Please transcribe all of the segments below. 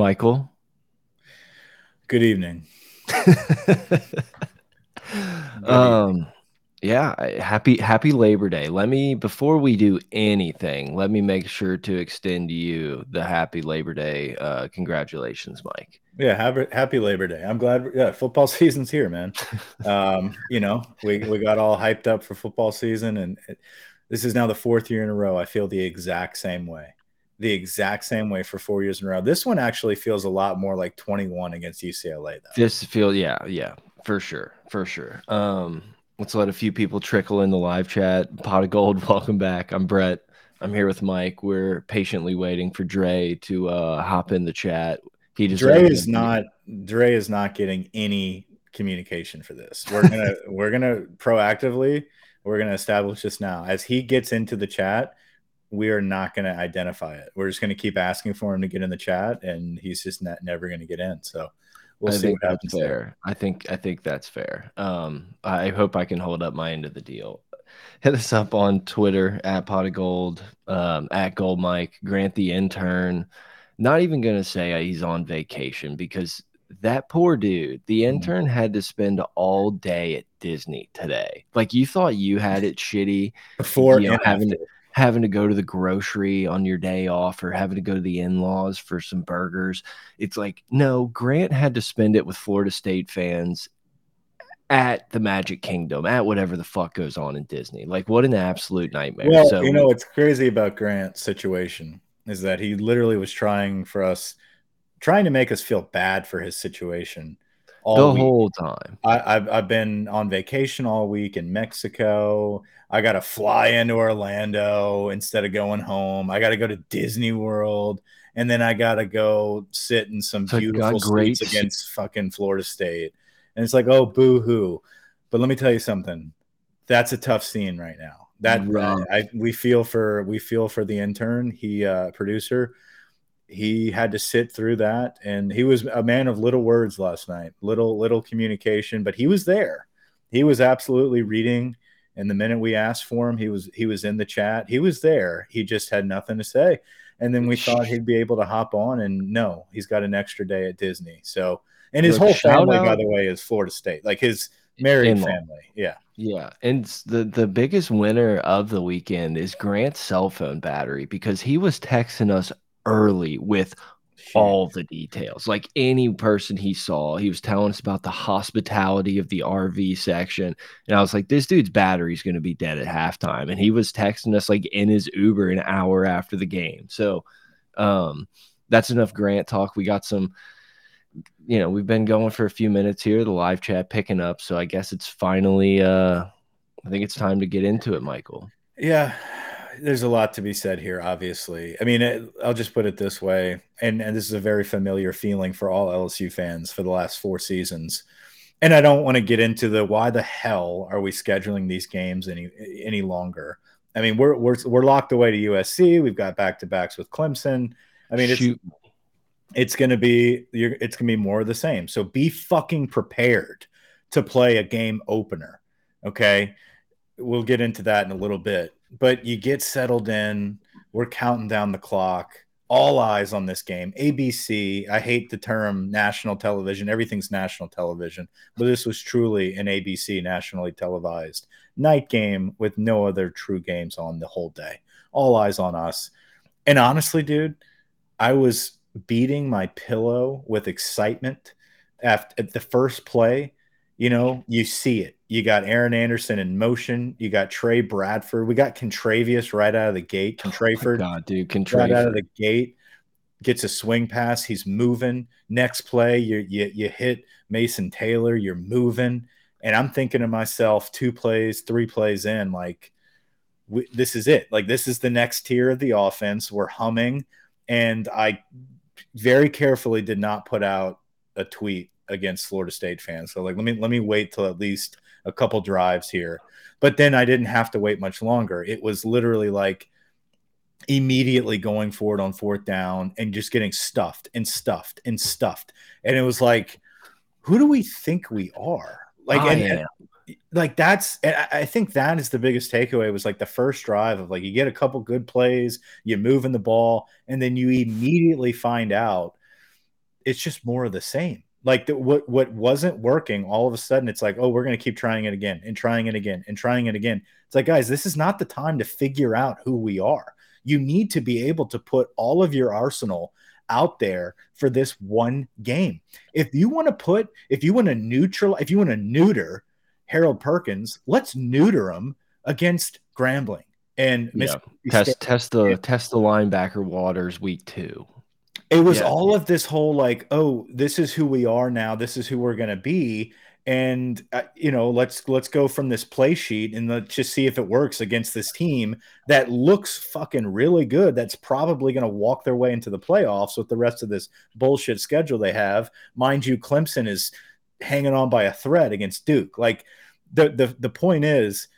Michael. Good evening. um, yeah, happy happy Labor Day. Let me before we do anything, let me make sure to extend to you the happy Labor Day. Uh, congratulations, Mike. Yeah, happy, happy Labor Day. I'm glad. Yeah, football season's here, man. um, you know, we we got all hyped up for football season, and it, this is now the fourth year in a row. I feel the exact same way the exact same way for four years in a row. This one actually feels a lot more like 21 against UCLA, though. This feel, yeah, yeah, for sure, for sure. Um, let's let a few people trickle in the live chat. Pot of gold, welcome back. I'm Brett. I'm here with Mike. We're patiently waiting for Dre to uh, hop in the chat. He just Dre is not Dre is not getting any communication for this. We're gonna we're gonna proactively we're gonna establish this now. As he gets into the chat, we are not going to identify it. We're just going to keep asking for him to get in the chat, and he's just not, never going to get in. So we'll I see what happens. Fair. There. I think I think that's fair. Um, I hope I can hold up my end of the deal. Hit us up on Twitter at pot of gold, um, at gold Mike, Grant the intern. Not even going to say he's on vacation because that poor dude, the mm-hmm. intern had to spend all day at Disney today. Like you thought you had it shitty before you know, having to having to go to the grocery on your day off or having to go to the in-laws for some burgers. It's like, no, Grant had to spend it with Florida State fans at the Magic Kingdom, at whatever the fuck goes on in Disney. Like, what an absolute nightmare. Well, so, you know, what's crazy about Grant's situation is that he literally was trying for us, trying to make us feel bad for his situation all the week. whole time. I, have I've been on vacation all week in Mexico. I got to fly into Orlando instead of going home. I got to go to Disney World, and then I got to go sit in some so beautiful streets against fucking Florida State. And it's like, oh, boo hoo. But let me tell you something. That's a tough scene right now. That right. I, we feel for we feel for the intern, he uh, producer he had to sit through that and he was a man of little words last night little little communication but he was there. He was absolutely reading and the minute we asked for him he was he was in the chat. He was there. He just had nothing to say. And then we thought he'd be able to hop on and no he's got an extra day at disney. So and his Look, whole family out. by the way is florida state like his married family. Yeah. Yeah, and the the biggest winner of the weekend is Grant's cell phone battery because he was texting us early with all the details. Like any person he saw, he was telling us about the hospitality of the RV section. And I was like, this dude's battery's going to be dead at halftime. And he was texting us like in his Uber an hour after the game. So um, that's enough Grant talk. We got some, you know, we've been going for a few minutes here, the live chat picking up. So I guess it's finally, uh, I think it's time to get into it, Michael. Yeah there's a lot to be said here. Obviously, I mean, it, I'll just put it this way, and and this is a very familiar feeling for all LSU fans for the last four seasons. And I don't want to get into the why the hell are we scheduling these games any any longer. I mean, we're we're we're locked away to USC. We've got back to backs with Clemson. I mean, it's Shoot. it's going to be it's going to be more of the same. So be fucking prepared to play a game opener. Okay, we'll get into that in a little bit but you get settled in. We're counting down the clock. All eyes on this game. ABC, I hate the term national television. Everything's national television, but this was truly an ABC nationally televised night game with no other true games on the whole day. All eyes on us. And honestly, dude, I was beating my pillow with excitement after at the first play. You know, you see it you got Aaron Anderson in motion. You got Trey Bradford. We got Contravius right out of the gate. Oh Contraford, oh God, dude, Contraford. right out of the gate gets a swing pass. He's moving. Next play, you you you hit Mason Taylor. You're moving, and I'm thinking to myself, two plays, three plays in, like we, this is it. Like this is the next tier of the offense. We're humming, and I very carefully did not put out a tweet against Florida State fans. So like, let me let me wait till at least a couple drives here. But then I didn't have to wait much longer. It was literally like immediately going forward on fourth down and just getting stuffed and stuffed and stuffed. And it was like, who do we think we are? Like, oh, and, yeah. and, like that's, I think that is the biggest takeaway was like the first drive of like you get a couple good plays, you move in the ball, and then you immediately find out it's just more of the same. Like the, what what wasn't working, all of a sudden it's like, oh, we're going to keep trying it again and trying it again and trying it again. It's like, guys, this is not the time to figure out who we are. You need to be able to put all of your arsenal out there for this one game. If you want to put, if you want to neutral, if you want to neuter Harold Perkins, let's neuter him against Grambling and yeah. test test the test the linebacker waters week two. It was yeah. all of this whole like, oh, this is who we are now. This is who we're going to be. And uh, you know, let's let's go from this play sheet and let's just see if it works against this team that looks fucking really good. That's probably going to walk their way into the playoffs with the rest of this bullshit schedule they have. Mind you, Clemson is hanging on by a thread against Duke. Like the the the point is,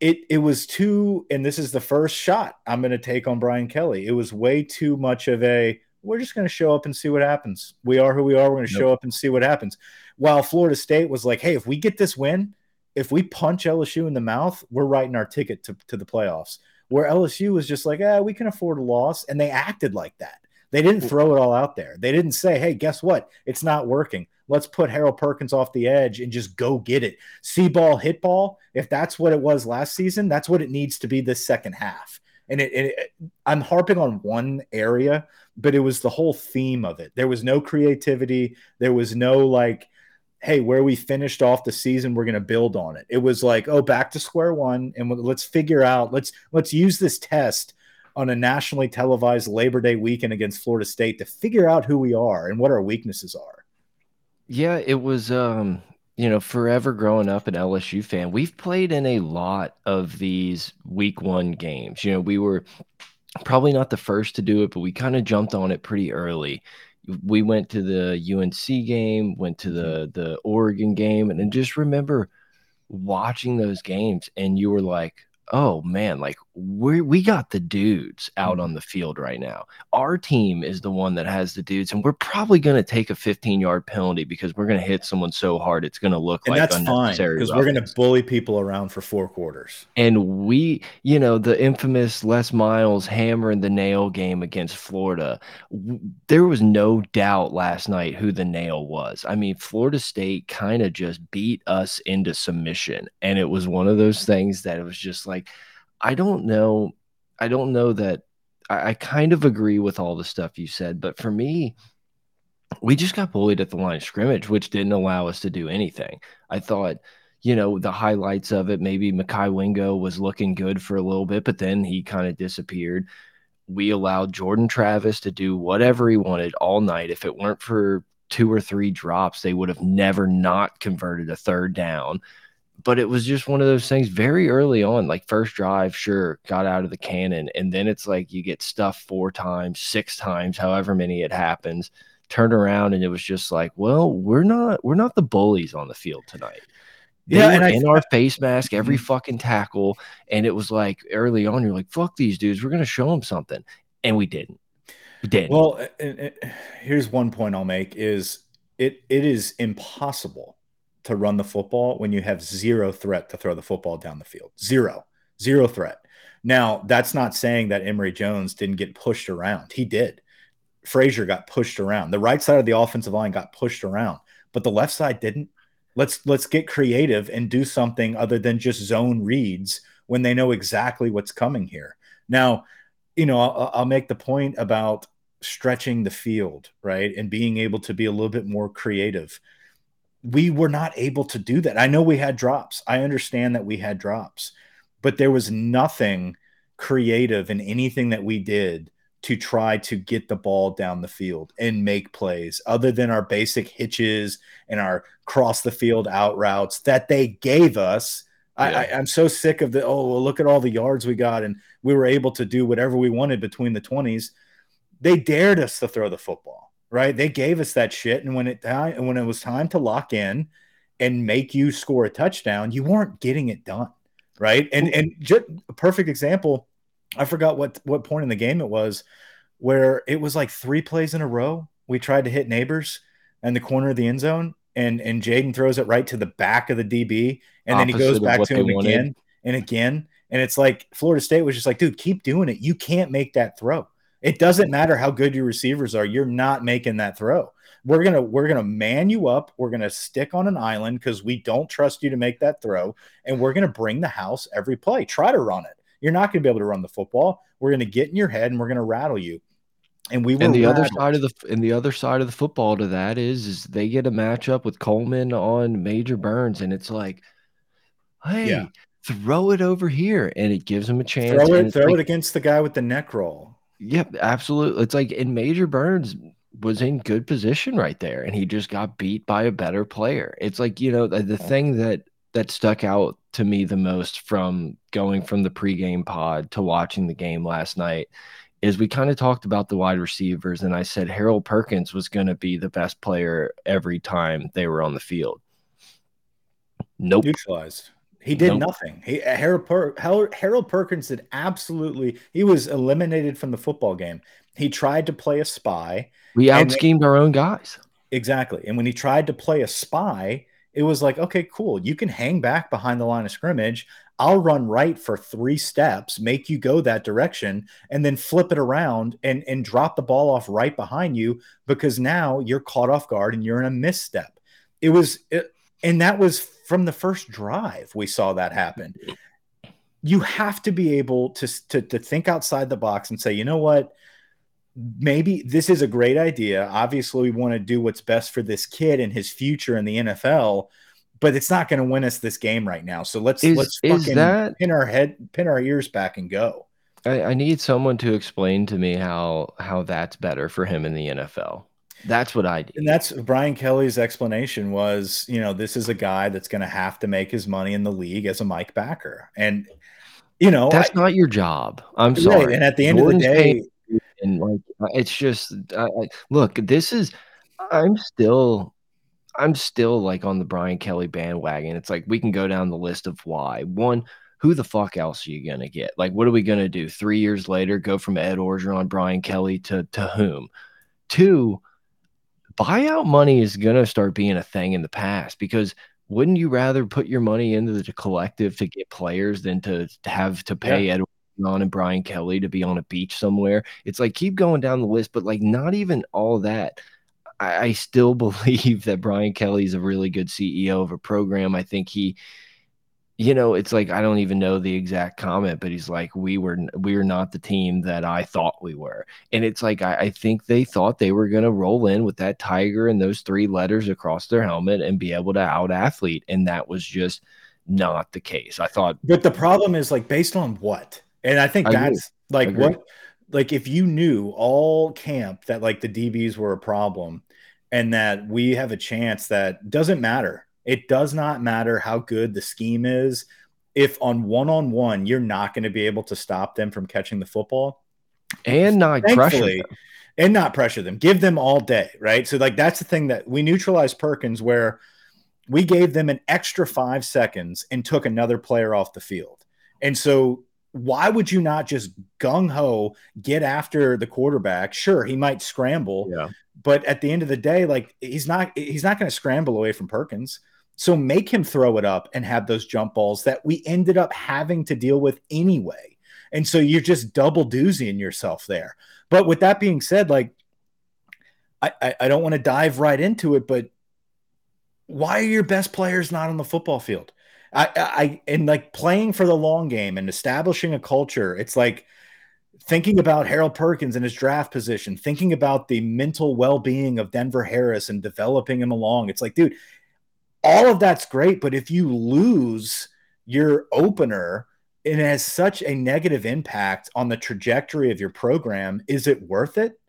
it it was too, and this is the first shot I'm going to take on Brian Kelly. It was way too much of a we're just going to show up and see what happens. We are who we are. We're going to show up and see what happens. While Florida State was like, hey, if we get this win, if we punch LSU in the mouth, we're writing our ticket to, to the playoffs. Where LSU was just like, ah, we can afford a loss. And they acted like that. They didn't throw it all out there. They didn't say, hey, guess what? It's not working. Let's put Harold Perkins off the edge and just go get it. See ball, hit ball. If that's what it was last season, that's what it needs to be this second half. And it, it, I'm harping on one area, but it was the whole theme of it. There was no creativity. There was no like, hey, where we finished off the season, we're going to build on it. It was like, oh, back to square one, and let's figure out. Let's let's use this test on a nationally televised Labor Day weekend against Florida State to figure out who we are and what our weaknesses are. Yeah, it was um you know, forever growing up an LSU fan, we've played in a lot of these week one games. You know, we were probably not the first to do it, but we kind of jumped on it pretty early. We went to the UNC game, went to the mm-hmm. the Oregon game, and then just remember watching those games, and you were like, oh man, like we we got the dudes out on mm-hmm. the field right now. Our team is the one that has the dudes, and we're probably going to take a 15 yard penalty because we're going to hit someone so hard it's going to look and like that's fine because we're going to bully people around for four quarters. And we, you know, the infamous Les Miles hammering the nail game against Florida. There was no doubt last night who the nail was. I mean, Florida State kind of just beat us into submission, and it was one of those things that it was just like Like i don't know. I don't know that I, I kind of agree with all the stuff you said, but for me, we just got bullied at the line of scrimmage, which didn't allow us to do anything. I thought, you know, the highlights of it, maybe Mekhi Wingo was looking good for a little bit, but then he kind of disappeared. We allowed Jordan Travis to do whatever he wanted all night. If it weren't for two or three drops, they would have never not converted a third down but it was just one of those things very early on like first drive sure got out of the cannon and then it's like you get stuff four times six times however many it happens turned around and it was just like well we're not we're not the bullies on the field tonight they yeah, and I, in our face mask every mm-hmm. fucking tackle, and it was like early on, you're like, "Fuck these dudes, we're gonna show them something," and we didn't. We didn't. Well, it, it, here's one point I'll make: is it it is impossible to run the football when you have zero threat to throw the football down the field. Zero, zero threat. Now, that's not saying that Emory Jones didn't get pushed around. He did. Frazier got pushed around. The right side of the offensive line got pushed around, but the left side didn't. Let's let's get creative and do something other than just zone reads when they know exactly what's coming here. Now, you know, I'll, I'll make the point about stretching the field, right? And being able to be a little bit more creative we were not able to do that. I know we had drops. I understand that we had drops, but there was nothing creative in anything that we did to try to get the ball down the field and make plays other than our basic hitches and our cross the field out routes that they gave us. Yeah. I, am so sick of the oh well, look at all the yards we got and we were able to do whatever we wanted between the 20s. They dared us to throw the football right? They gave us that shit, and when it when it was time to lock in and make you score a touchdown, you weren't getting it done, right? And and just a perfect example. I forgot what what point in the game it was where it was like three plays in a row. We tried to hit Nabers and the corner of the end zone, and and Jayden throws it right to the back of the DB, and then he goes back to him again and again. And it's like Florida State was just like, dude, keep doing it. You can't make that throw It doesn't matter how good your receivers are. You're not making that throw. We're gonna we're gonna man you up. We're gonna stick on an island because we don't trust you to make that throw, and we're gonna bring the house every play. Try to run it. You're not gonna be able to run the football. We're gonna get in your head and we're gonna rattle you. And we and the rattled. other side of the and the other side of the football to that is is they get a matchup with Coleman on Major Burns, and it's like, hey, yeah. throw it over here, and it gives them a chance. Throw it, throw like, it against the guy with the neck roll. Yep, absolutely. It's like in Major Burns was in good position right there, and he just got beat by a better player. It's like you know the, the thing that that stuck out to me the most from going from the pregame pod to watching the game last night is we kind of talked about the wide receivers, and I said Harold Perkins was going to be the best player every time they were on the field. Nope. Neutralized. He did nope. nothing. He uh, Harold, per, Harold Perkins did absolutely. He was eliminated from the football game. He tried to play a spy. We out schemed our own guys. Exactly. And when he tried to play a spy, it was like, okay, cool. You can hang back behind the line of scrimmage. I'll run right for three steps, make you go that direction, and then flip it around and, and drop the ball off right behind you because now you're caught off guard and you're in a misstep. It was, it, and that was from the first drive we saw that happen. Mm-hmm. You have to be able to, to, to think outside the box and say, you know what? Maybe this is a great idea. Obviously, we want to do what's best for this kid and his future in the NFL, but it's not going to win us this game right now. So let's is, let's fucking that, pin our head, pin our ears back, and go. I, I need someone to explain to me how how that's better for him in the NFL. That's what I did. And that's Brian Kelly's explanation was, you know, this is a guy that's going to have to make his money in the league as a Mike backer. And, you know, that's I, not your job. I'm right. sorry. And at the end Jordan's of the day, and like, uh, it's just, I, look, this is, I'm still, I'm still like on the Brian Kelly bandwagon. It's like we can go down the list of why. One, who the fuck else are you gonna get? Like, what are we gonna do? Three years later, go from Ed Orgeron, Brian Kelly to to whom? Two, buyout money is going to start being a thing in the past because wouldn't you rather put your money into the collective to get players than to to have to pay yeah. Ed on and Brian Kelly to be on a beach somewhere? It's like keep going down the list, but like not even all that. I, I still believe that Brian Kelly is a really good CEO of a program. I think he you know, it's like I don't even know the exact comment, but he's like, "We were we were not the team that I thought we were," and it's like I, I think they thought they were going to roll in with that tiger and those three letters across their helmet and be able to out athlete, and that was just not the case. I thought, but the problem is like based on what, and I think I that's agree. like what, like if you knew all camp that like the DBs were a problem, and that we have a chance that doesn't matter it does not matter how good the scheme is. If on one on one, you're not going to be able to stop them from catching the football and not pressure them. and not pressure them, give them all day, right? So, like, that's the thing that we neutralized Perkins where we gave them an extra five seconds and took another player off the field. And so, why would you not just gung ho get after the quarterback? Sure, he might scramble, yeah. but at the end of the day, like he's not he's not going to scramble away from Perkins. So make him throw it up and have those jump balls that we ended up having to deal with anyway. And so you're just double doozying yourself there. But with that being said, like I, I, I don't want to dive right into it, but why are your best players not on the football field? I, I and like playing for the long game and establishing a culture. It's like thinking about Harold Perkins and his draft position, thinking about the mental well being of Denver Harris and developing him along. It's like, dude, all of that's great, but if you lose your opener, it has such a negative impact on the trajectory of your program. Is it worth it?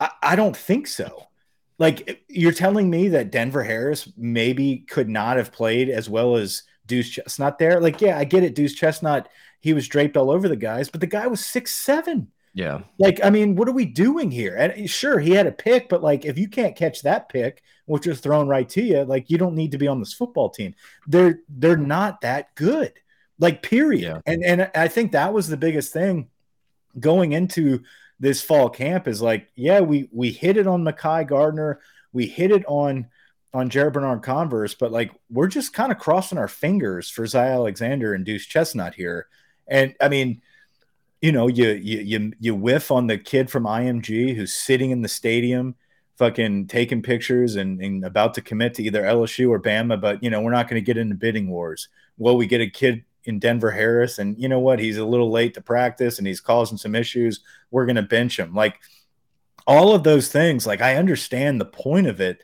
I, I don't think so. Like you're telling me that Denver Harris maybe could not have played as well as Duce Chestnut there. Like, yeah, I get it. Duce Chestnut, he was draped all over the guys, but the guy was six seven. Yeah. Like, I mean, what are we doing here? And sure, he had a pick, but like, if you can't catch that pick, which was thrown right to you, like, you don't need to be on this football team. They're they're not that good. Like, period. Yeah. And and I think that was the biggest thing going into this fall camp is like, yeah, we we hit it on Mekhi Garner, we hit it on on Jarrick Bernard-Converse, but like we're just kind of crossing our fingers for Zy Alexander and Duce Chestnut here. And I mean you know, you you you you whiff on the kid from IMG who's sitting in the stadium, fucking taking pictures and, and about to commit to either LSU or Bama, but you know, we're not going to get into bidding wars. Well, we get a kid in Denver Harris, and you know what? He's a little late to practice and he's causing some issues. We're going to bench him. Like all of those things, like I understand the point of it,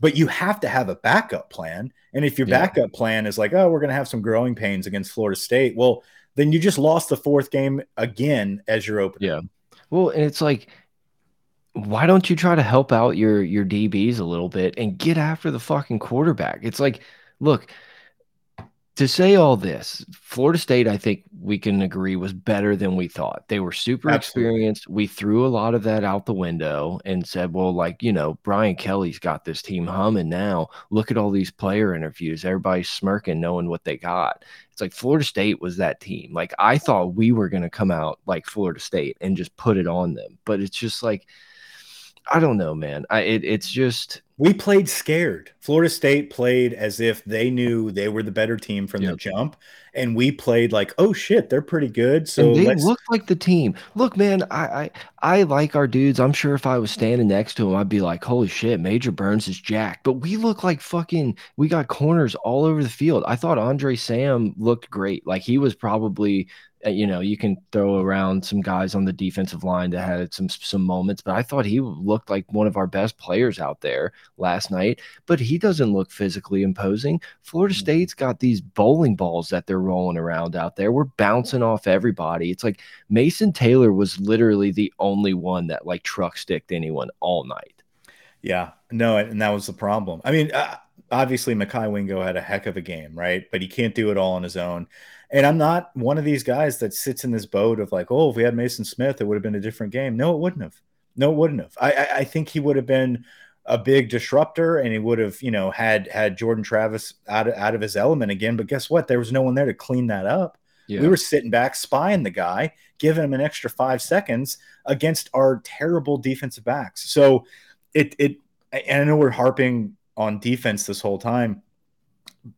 but you have to have a backup plan. And if your yeah. backup plan is like, oh, we're going to have some growing pains against Florida State, well, then you just lost the fourth game again as your opener. Yeah. Well, and it's like, why don't you try to help out your your DBs a little bit and get after the fucking quarterback? It's like, look, to say all this, Florida State, I think we can agree, was better than we thought. They were super Absolutely. experienced. We threw a lot of that out the window and said, well, like, you know, Brian Kelly's got this team humming now. Look at all these player interviews. Everybody's smirking, knowing what they got. It's like Florida State was that team. Like, I thought we were going to come out like Florida State and just put it on them. But it's just like, I don't know, man. I, it, it's just we played scared. Florida State played as if they knew they were the better team from yep. the jump, and we played like, oh shit, they're pretty good. So and they look like the team. Look, man, I, I I like our dudes. I'm sure if I was standing next to him, I'd be like, holy shit, Major Burns is jacked. But we look like fucking. We got corners all over the field. I thought Andre Sam looked great. Like he was probably you know, you can throw around some guys on the defensive line that had some some moments, but I thought he looked like one of our best players out there last night. But he doesn't look physically imposing. Florida mm-hmm. State's got these bowling balls that they're rolling around out there. We're bouncing off everybody. It's like Mason Taylor was literally the only one that like truck sticked anyone all night. Yeah, no, and that was the problem. I mean, uh, obviously Mekhi Wingo had a heck of a game, right? But he can't do it all on his own. And I'm not one of these guys that sits in this boat of like, oh, if we had Mason Smith, it would have been a different game. No, it wouldn't have. No, it wouldn't have. I, I, I think he would have been a big disruptor and he would have, you know, had had Jordan Travis out of, out of his element again. But guess what? There was no one there to clean that up. Yeah. We were sitting back, spying the guy, giving him an extra five seconds against our terrible defensive backs. So it it and I know we're harping on defense this whole time,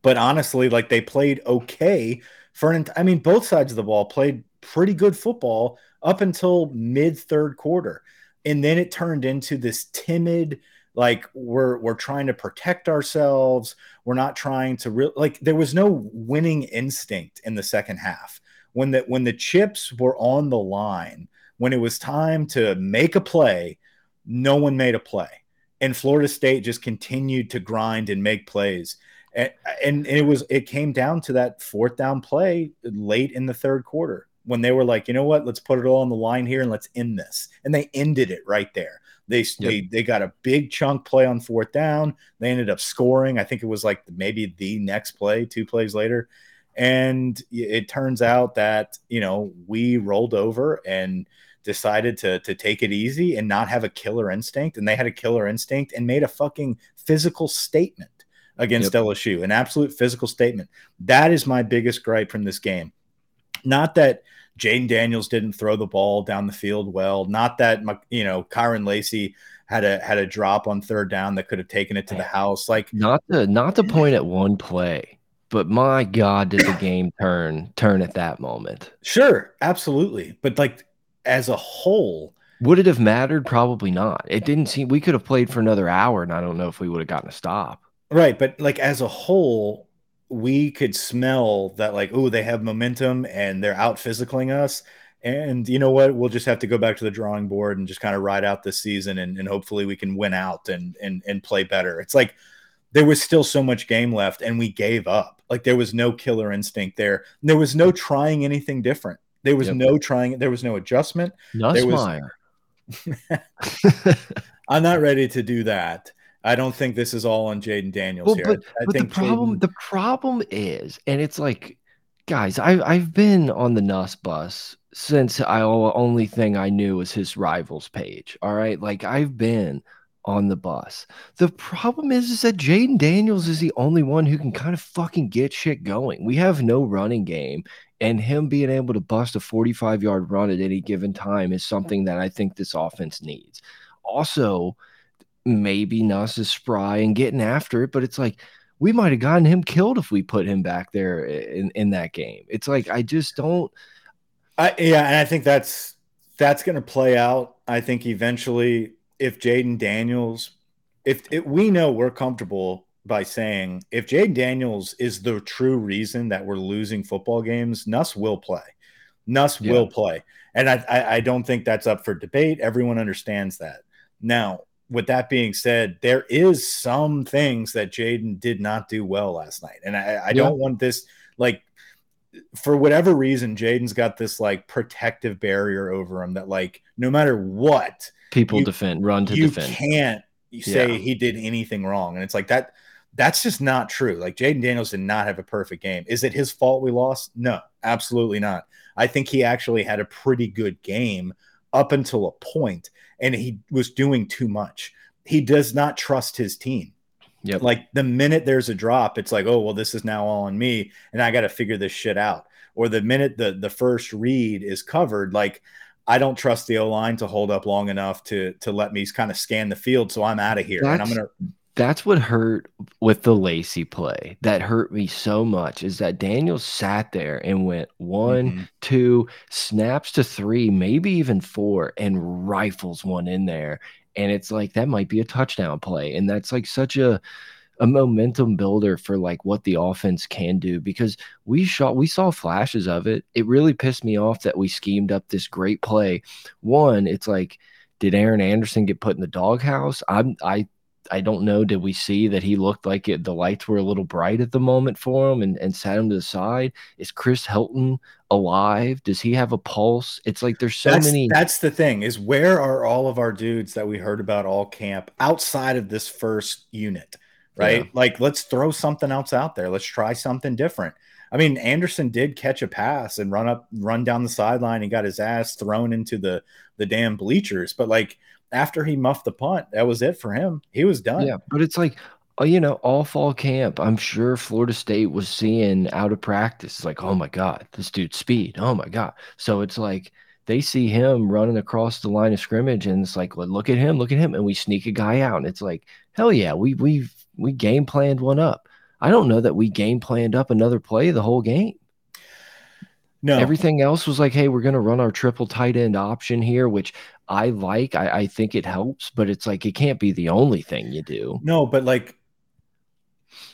but honestly, like they played okay for an I mean both sides of the ball played pretty good football up until mid third quarter. And then it turned into this timid like we're we're trying to protect ourselves. We're not trying to real like there was no winning instinct in the second half. When the when the chips were on the line, when it was time to make a play, no one made a play. And Florida State just continued to grind and make plays and, and it was it came down to that fourth down play late in the third quarter when they were like, you know what, let's put it all on the line here and let's end this. And they ended it right there. They yep. they they got a big chunk play on fourth down. They ended up scoring. I think it was like maybe the next play, two plays later. And it turns out that, you know, we rolled over and decided to to take it easy and not have a killer instinct and they had a killer instinct and made a fucking physical statement against yep. LSU, an absolute physical statement. That is my biggest gripe from this game. Not that Jayden Daniels didn't throw the ball down the field well, not that you know Kyren Lacy had a had a drop on third down that could have taken it to the house. Like not the not the point at one play, but my God, did the game turn turn at that moment? Sure, absolutely. But like as a whole, would it have mattered? Probably not. It didn't seem we could have played for another hour, and I don't know if we would have gotten a stop. Right, but like as a whole, we could smell that like, oh, they have momentum and they're out physicaling us. And you know what? We'll just have to go back to the drawing board and just kind of ride out this season and, and hopefully we can win out and and and play better. It's like there was still so much game left and we gave up. Like there was no killer instinct there. There was no trying anything different. There was yep. no trying, there was no adjustment. Nussmeier. Was... I'm not ready to do that. I don't think this is all on Jayden Daniels well, here. But, I, but the problem, the problem is, and it's like, guys, I, I've been on the Nuss bus since I only thing I knew was his rivals page. All right, like I've been on the bus. The problem is, is that Jayden Daniels is the only one who can kind of fucking get shit going. We have no running game, and him being able to bust a 45 yard run at any given time is something that I think this offense needs. Also, maybe Nuss is spry and getting after it, but it's like we might have gotten him killed if we put him back there in in that game. It's like I just don't. I, yeah, and I think that's that's going to play out. I think eventually, if Jayden Daniels, if it, we know we're comfortable by saying if Jayden Daniels is the true reason that we're losing football games, Nuss will play. Nuss yeah. will play, and I, I I don't think that's up for debate. Everyone understands that. Now, with that being said, there is some things that Jayden did not do well last night, and I, I yeah. don't want this like for whatever reason, Jayden's got this like protective barrier over him that like no matter what people you, defend, run to you defend. Can't say yeah. he did anything wrong, and it's like that. That's just not true. Like Jayden Daniels did not have a perfect game. Is it his fault we lost? No, absolutely not. I think he actually had a pretty good game up until a point, and he was doing too much. He does not trust his team. Yep. Like the minute there's a drop, it's like, oh well, this is now all on me, and I got to figure this shit out. Or the minute the the first read is covered, like I don't trust the O line to hold up long enough to to let me kind of scan the field, so I'm out of here. That's, and I'm gonna. That's what hurt with the Lacy play. That hurt me so much is that Daniel sat there and went one, mm -hmm. two, snaps to three, maybe even four, and rifles one in there and it's like that might be a touchdown play and that's like such a a momentum builder for like what the offense can do because we shot we saw flashes of it it really pissed me off that we schemed up this great play one it's like did aaron anderson get put in the doghouse i'm i I don't know. Did we see that he looked like it, the lights were a little bright at the moment for him and, and sat him to the side? Is Chris Hilton alive? Does he have a pulse? It's like there's so that's, many. That's the thing is where are all of our dudes that we heard about all camp outside of this first unit, right? Yeah. Like let's throw something else out there. Let's try something different. I mean, Anderson did catch a pass and run up, run down the sideline and got his ass thrown into the the damn bleachers. But like after he muffed the punt, that was it for him. He was done. Yeah, but it's like, oh, you know, all fall camp. I'm sure Florida State was seeing out of practice. Like, oh my god, this dude's speed. Oh my god. So it's like they see him running across the line of scrimmage, and it's like, well, look at him, look at him, and we sneak a guy out, and it's like, hell yeah, we we we game planned one up. I don't know that we game planned up another play the whole game. No. Everything else was like, hey, we're going to run our triple tight end option here, which I like. I, I think it helps, but it's like it can't be the only thing you do. No, but like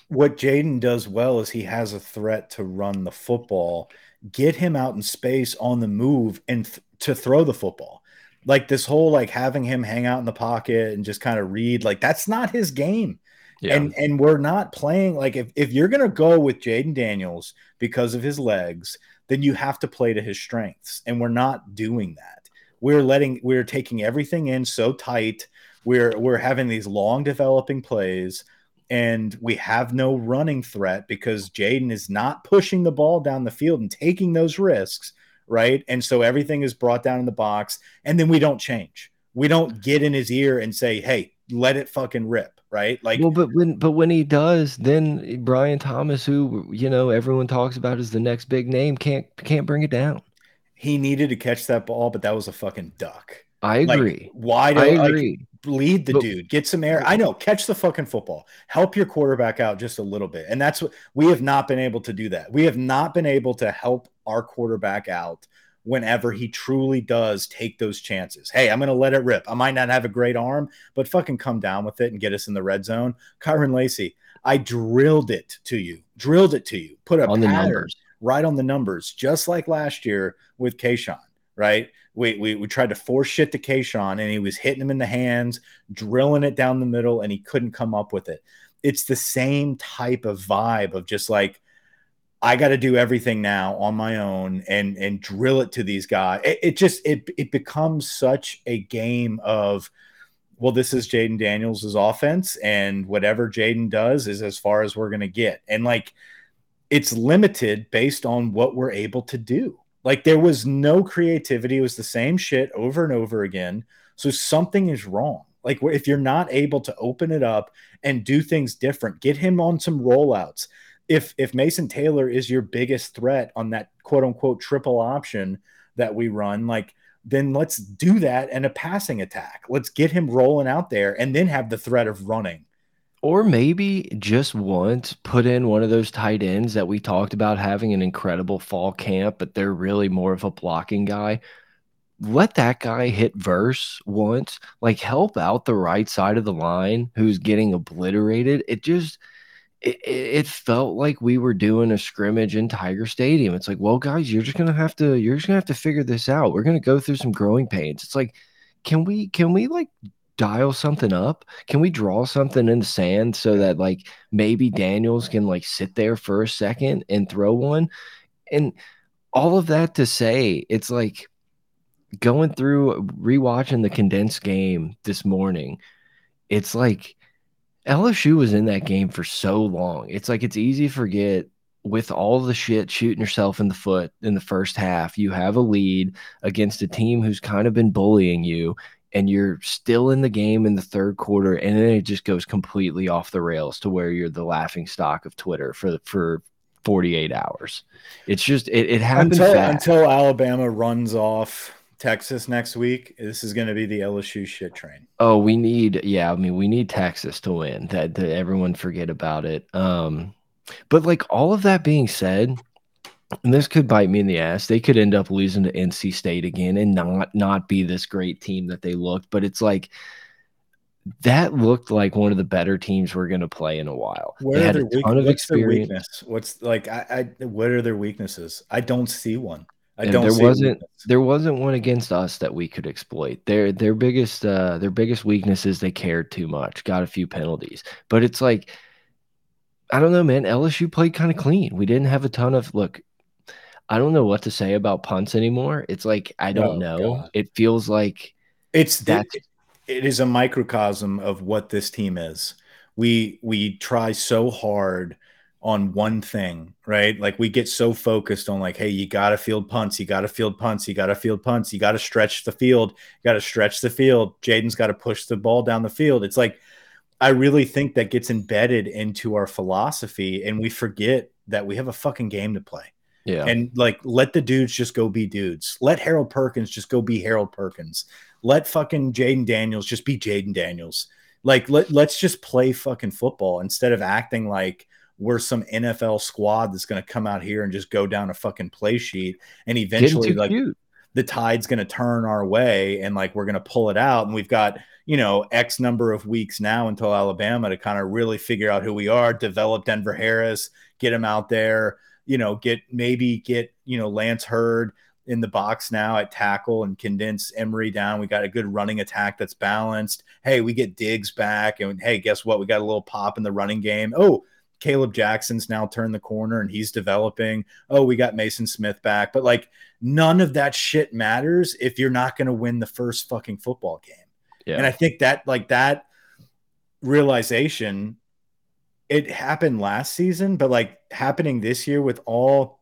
what Jayden does well is he has a threat to run the football, get him out in space on the move, and th to throw the football. Like this whole like having him hang out in the pocket and just kind of read, like that's not his game. Yeah. And and we're not playing like if, if you're gonna go with Jayden Daniels because of his legs, then you have to play to his strengths. And we're not doing that. We're letting we're taking everything in so tight. We're we're having these long developing plays and we have no running threat because Jayden is not pushing the ball down the field and taking those risks, right? And so everything is brought down in the box, and then we don't change. We don't get in his ear and say, "Hey, let it fucking rip." right? Like, well, but when but when he does, then Brian Thomas, who you know everyone talks about as the next big name, can't can't bring it down. He needed to catch that ball, but that was a fucking duck. I agree. Like, why do I agree? Like, lead the but, dude, get some air. I know, catch the fucking football, help your quarterback out just a little bit, and that's what we have not been able to do. That we have not been able to help our quarterback out whenever he truly does take those chances. Hey, I'm going to let it rip. I might not have a great arm, but fucking come down with it and get us in the red zone. Kyren Lacy, I drilled it to you, drilled it to you, put a on pattern right on the numbers, just like last year with Kayshon, right? We, we, we tried to force shit to Kayshon and he was hitting him in the hands, drilling it down the middle, and he couldn't come up with it. It's the same type of vibe of just like, I got to do everything now on my own and and drill it to these guys. It, it just it it becomes such a game of well, this is Jayden Daniels' offense, and whatever Jayden does is as far as we're gonna get. And like it's limited based on what we're able to do. Like there was no creativity, it was the same shit over and over again. So something is wrong. Like if you're not able to open it up and do things different, get him on some rollouts if if Mason Taylor is your biggest threat on that quote unquote triple option that we run, like then let's do that and a passing attack. Let's get him rolling out there and then have the threat of running. Or maybe just once put in one of those tight ends that we talked about having an incredible fall camp, but they're really more of a blocking guy. Let that guy hit verse once, like help out the right side of the line who's getting obliterated. It just it, it felt like we were doing a scrimmage in Tiger Stadium. It's like, well, guys, you're just gonna have to you're just gonna have to figure this out. We're gonna go through some growing pains. It's like, can we can we like dial something up? Can we draw something in the sand so that like maybe Daniels can like sit there for a second and throw one? And all of that to say, it's like going through rewatching the condensed game this morning. It's like LSU was in that game for so long. It's like it's easy to forget with all the shit shooting yourself in the foot in the first half. You have a lead against a team who's kind of been bullying you, and you're still in the game in the third quarter, and then it just goes completely off the rails to where you're the laughing stock of Twitter for for 48 hours. It's just it, it happens until, until Alabama runs off Texas next week. This is going to be the LSU shit train. Oh, we need yeah, I mean we need Texas to win. That, that everyone forget about it. Um but like all of that being said, and this could bite me in the ass. They could end up losing to NC State again and not not be this great team that they looked, but it's like that looked like one of the better teams we're going to play in a while. Where they had a ton of what's experience. Their weakness? What's like I, I what are their weaknesses? I don't see one. I and don't. There wasn't. There wasn't one against us that we could exploit. Their their biggest uh, their biggest weakness is they cared too much. Got a few penalties, but it's like I don't know, man. LSU played kind of clean. We didn't have a ton of look. I don't know what to say about punts anymore. It's like I don't oh, know. God. It feels like it's that. It is a microcosm of what this team is. We we try so hard on one thing, right? Like we get so focused on like, hey, you got to field punts, you got to field punts, you got to field punts, you got to stretch the field, you got to stretch the field. Jayden's got to push the ball down the field. It's like I really think that gets embedded into our philosophy, and we forget that we have a fucking game to play. Yeah. And like, let the dudes just go be dudes. Let Harold Perkins just go be Harold Perkins. Let fucking Jayden Daniels just be Jayden Daniels. Like, let, let's just play fucking football instead of acting like we're some NFL squad that's going to come out here and just go down a fucking play sheet and eventually like cute. the tide's going to turn our way and like we're going to pull it out and we've got you know x number of weeks now until Alabama to kind of really figure out who we are develop Denver Harris get him out there you know get maybe get you know Lance Heard in the box now at tackle and condense Emory down. We got a good running attack that's balanced. Hey, we get Diggs back, and hey, guess what? We got a little pop in the running game. Oh, Kaleb Jackson's now turned the corner and he's developing. Oh, we got Mason Smith back. But like none of that shit matters if you're not going to win the first fucking football game. Yeah. And I think that like that realization it happened last season, but like happening this year with all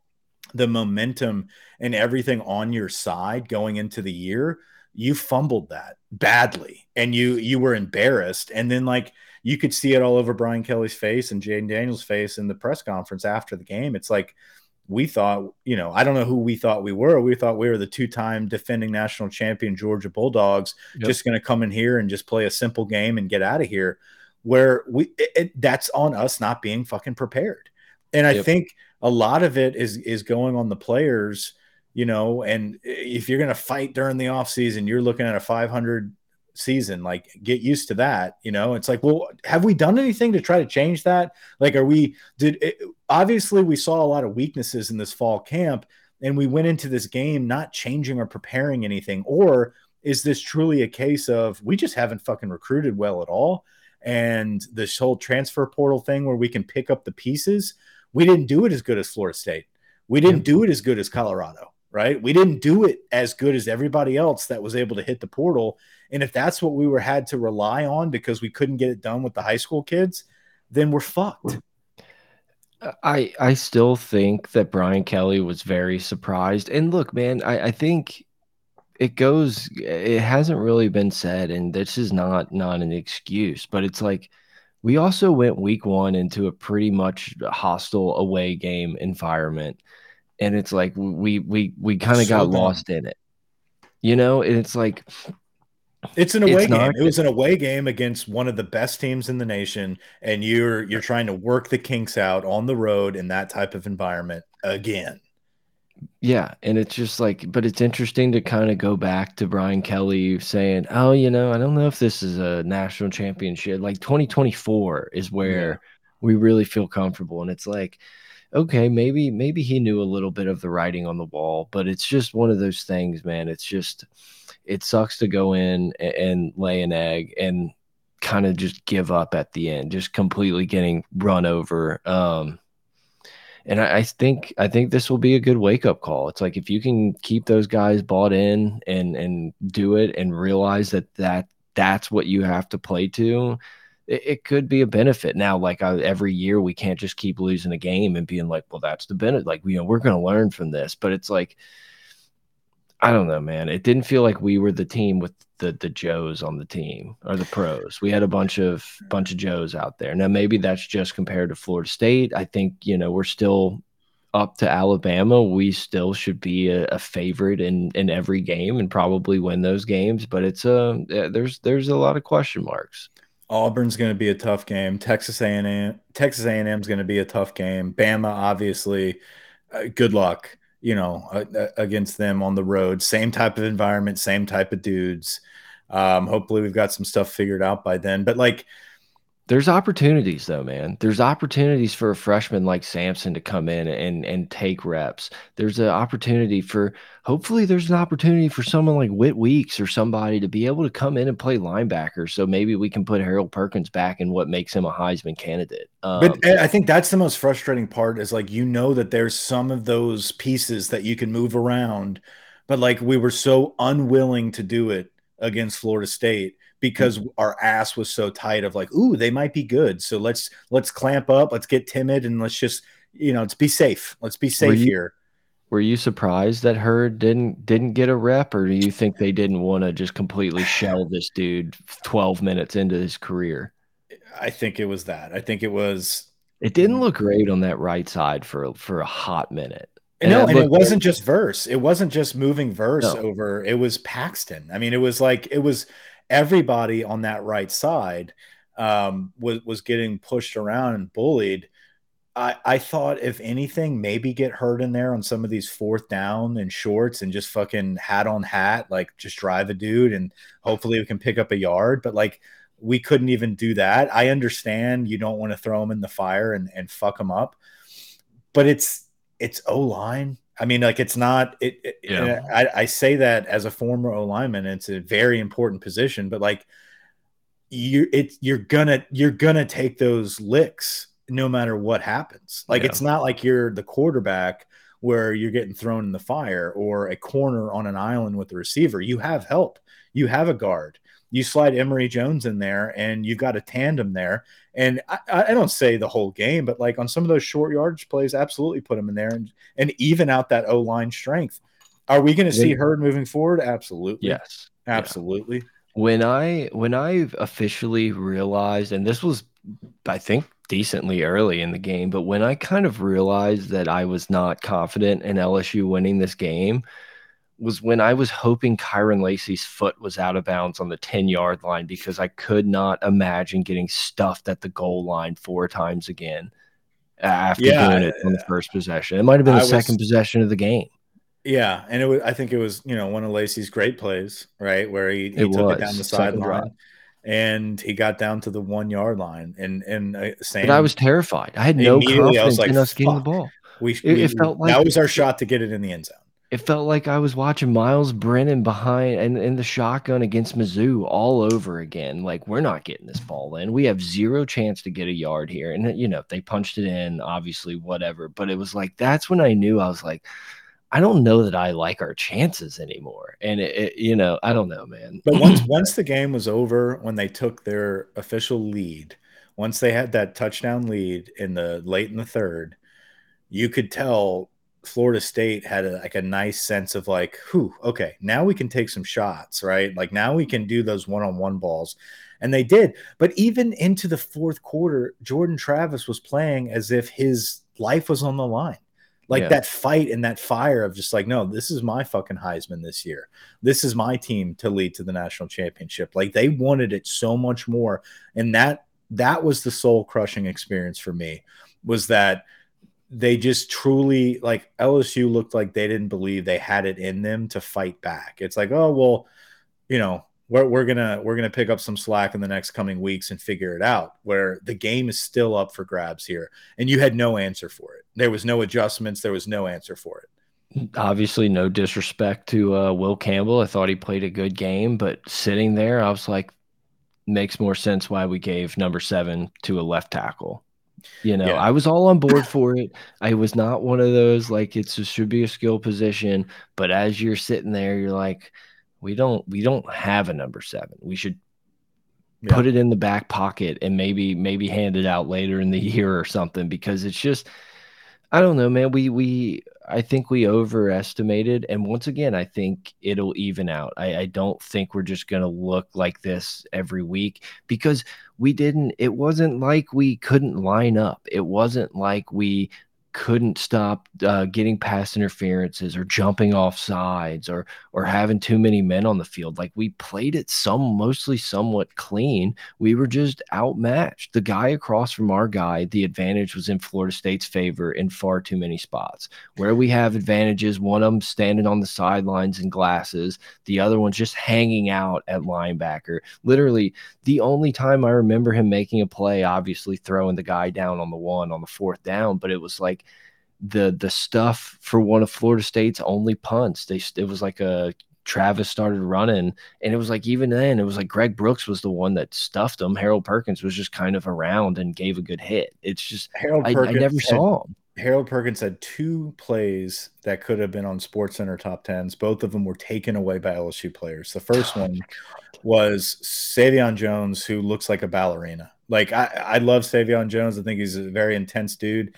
the momentum and everything on your side going into the year, you fumbled that badly and you you were embarrassed and then like you could see it all over Brian Kelly's face and Jayden Daniels' face in the press conference after the game. It's like we thought, you know, I don't know who we thought we were. We thought we were the two-time defending national champion Georgia Bulldogs, yep. just going to come in here and just play a simple game and get out of here. Where we it, it, that's on us not being fucking prepared. And I yep. think a lot of it is is going on the players, you know, and if you're going to fight during the offseason, you're looking at a 500 season like get used to that you know? It's like well have we done anything to try to change that? Like are we did it, obviously we saw a lot of weaknesses in this fall camp and we went into this game not changing or preparing anything or is this truly a case of we just haven't fucking recruited well at all and this whole transfer portal thing where we can pick up the pieces? We didn't do it as good as Florida State. We didn't do it as good as Colorado right? We didn't do it as good as everybody else that was able to hit the portal. And if that's what we were had to rely on because we couldn't get it done with the high school kids, then we're fucked. I I still think that Brian Kelly was very surprised. And look, man, I, I think it goes it hasn't really been said, and this is not not an excuse, but it's like we also went week one into a pretty much hostile away game environment and it's like we we we kind of got lost in it you know and it's like It's an away it's game. It was an away game against one of the best teams in the nation, and you're you're trying to work the kinks out on the road in that type of environment again. Yeah, and it's just like, but it's interesting to kind of go back to Brian Kelly saying, "Oh, you know, I don't know if this is a national championship. Like 2024 is where yeah. we really feel comfortable." And it's like, okay, maybe maybe he knew a little bit of the writing on the wall, but it's just one of those things, man. It's just it sucks to go in and, and lay an egg and kind of just give up at the end, just completely getting run over. Um, and I, I, think I think this will be a good wake up call. It's like if you can keep those guys bought in and and do it and realize that that that's what you have to play to, it, it could be a benefit. Now, like I, every year, we can't just keep losing a game and being like, well, that's the benefit. Like you know, we're going to learn from this. But it's like I don't know, man. It didn't feel like we were the team with the the Joes on the team or the pros. We had a bunch of bunch of Joes out there. Now maybe that's just compared to Florida State. I think you know we're still up to Alabama. We still should be a, a favorite in in every game and probably win those games. But it's a uh, there's there's a lot of question marks. Auburn's going to be a tough game. Texas A&M Texas A&M is going to be a tough game. Bama obviously. Uh, good luck you know, uh, against them on the road. Same type of environment, same type of dudes. Um, hopefully, we've got some stuff figured out by then. But like, there's opportunities though, man. There's opportunities for a freshman like Sampson to come in and and take reps. There's an opportunity for hopefully there's an opportunity for someone like Whit Weeks or somebody to be able to come in and play linebacker. So maybe we can put Harold Perkins back in what makes him a Heisman candidate. Um, but I think that's the most frustrating part is like you know that there's some of those pieces that you can move around, but like we were so unwilling to do it against Florida State because mm-hmm. our ass was so tight of like, ooh, they might be good. So let's let's clamp up, let's get timid, and let's just you know, let's be safe. Let's be safe you, here. Were you surprised that Heard didn't didn't get a rep, or do you think they didn't want to just completely shell this dude twelve minutes into his career? I think it was that. I think it was. It didn't look great on that right side for for a hot minute. And no, and it wasn't just verse. It wasn't just moving verse no. over. It was Paxton. I mean, it was like it was everybody on that right side um, was was getting pushed around and bullied. I, I thought if anything, maybe get hurt in there on some of these fourth down and shorts and just fucking hat on hat, like just drive a dude and hopefully we can pick up a yard. But like we couldn't even do that. I understand you don't want to throw them in the fire and, and fuck them up, but it's it's O line I mean, like it's not. It. it yeah. I, I say that as a former O lineman, it's a very important position. But like, you, it, you're gonna, you're gonna take those licks no matter what happens. Like, yeah. it's not like you're the quarterback where you're getting thrown in the fire or a corner on an island with the receiver. You have help. You have a guard you slide Emery Jones in there and you've got a tandem there. And I, I, don't say the whole game, but like on some of those short yardage plays, absolutely put him in there and, and even out that O line strength. Are we going to see Heard moving forward? Absolutely. Yes. Absolutely. Yeah. When I when I officially realized, and this was I think decently early in the game, but when I kind of realized that I was not confident in LSU winning this game, was when I was hoping Kyren Lacy's foot was out of bounds on the 10 yard line because I could not imagine getting stuffed at the goal line four times again after yeah, doing it on the first possession. It might have been the I second was, possession of the game. Yeah, and it was. I think it was you know one of Lacy's great plays, right, where he, he it took was. it down the sideline and he got down to the one yard line, and and uh, Sam. But I was terrified. I had no confidence like, in us getting the ball. We, it, we, it felt like that was our shot to get it in the end zone it felt like I was watching Myles Brennan behind and in the shotgun against Mizzou all over again. Like we're not getting this ball in. We have zero chance to get a yard here. And you know, they punched it in, obviously, whatever. But it was like that's when I knew I was like, I don't know that I like our chances anymore. And it, it you know, I don't know, man. But once once the game was over, when they took their official lead, once they had that touchdown lead in the late in the third, you could tell Florida State had a, like a nice sense of like, who, okay, now we can take some shots, right? Like now we can do those one on one balls. And they did. But even into the fourth quarter, Jordan Travis was playing as if his life was on the line. Like Yeah. that fight and that fire of just like, no, this is my fucking Heisman this year. This is my team to lead to the national championship. Like they wanted it so much more. And that that was the soul crushing experience for me was that they just truly like LSU looked like they didn't believe they had it in them to fight back. It's like, oh well, you know, we're, we're gonna we're gonna pick up some slack in the next coming weeks and figure it out. Where the game is still up for grabs here, and you had no answer for it. There was no adjustments. There was no answer for it. Obviously, no disrespect to uh, Will Campbell. I thought he played a good game, but sitting there, I was like, makes more sense why we gave number seven to a left tackle. You know, Yeah. I was all on board for it. I was not one of those like it's a should be a skill position, but as you're sitting there, you're like, we don't we don't have a number seven. We should Yeah. put it in the back pocket and maybe maybe hand it out later in the year or something because it's just I don't know, man. We we I think we overestimated, and once again, I think it'll even out. I, I don't think we're just gonna look like this every week because we didn't. It wasn't like we couldn't line up. It wasn't like we couldn't stop uh, getting past interferences or jumping off sides or or having too many men on the field. Like we played it some mostly somewhat clean. We were just outmatched. The guy across from our guy, the advantage was in Florida State's favor in far too many spots. Where we have advantages, one of them standing on the sidelines in glasses, the other one's just hanging out at linebacker. Literally, the only time I remember him making a play, obviously throwing the guy down on the one on the fourth down, but it was like the the stuff for one of Florida State's only punts. They it was like a Travis started running, and it was like even then it was like Greg Brooks was the one that stuffed him. Harold Perkins was just kind of around and gave a good hit. It's just Harold I, I Perkins never had- saw him. Harold Perkins had two plays that could have been on Sports Center top tens. Both of them were taken away by LSU players. The first oh one was Sai'vion Jones, who looks like a ballerina. Like I, I love Sai'vion Jones. I think he's a very intense dude,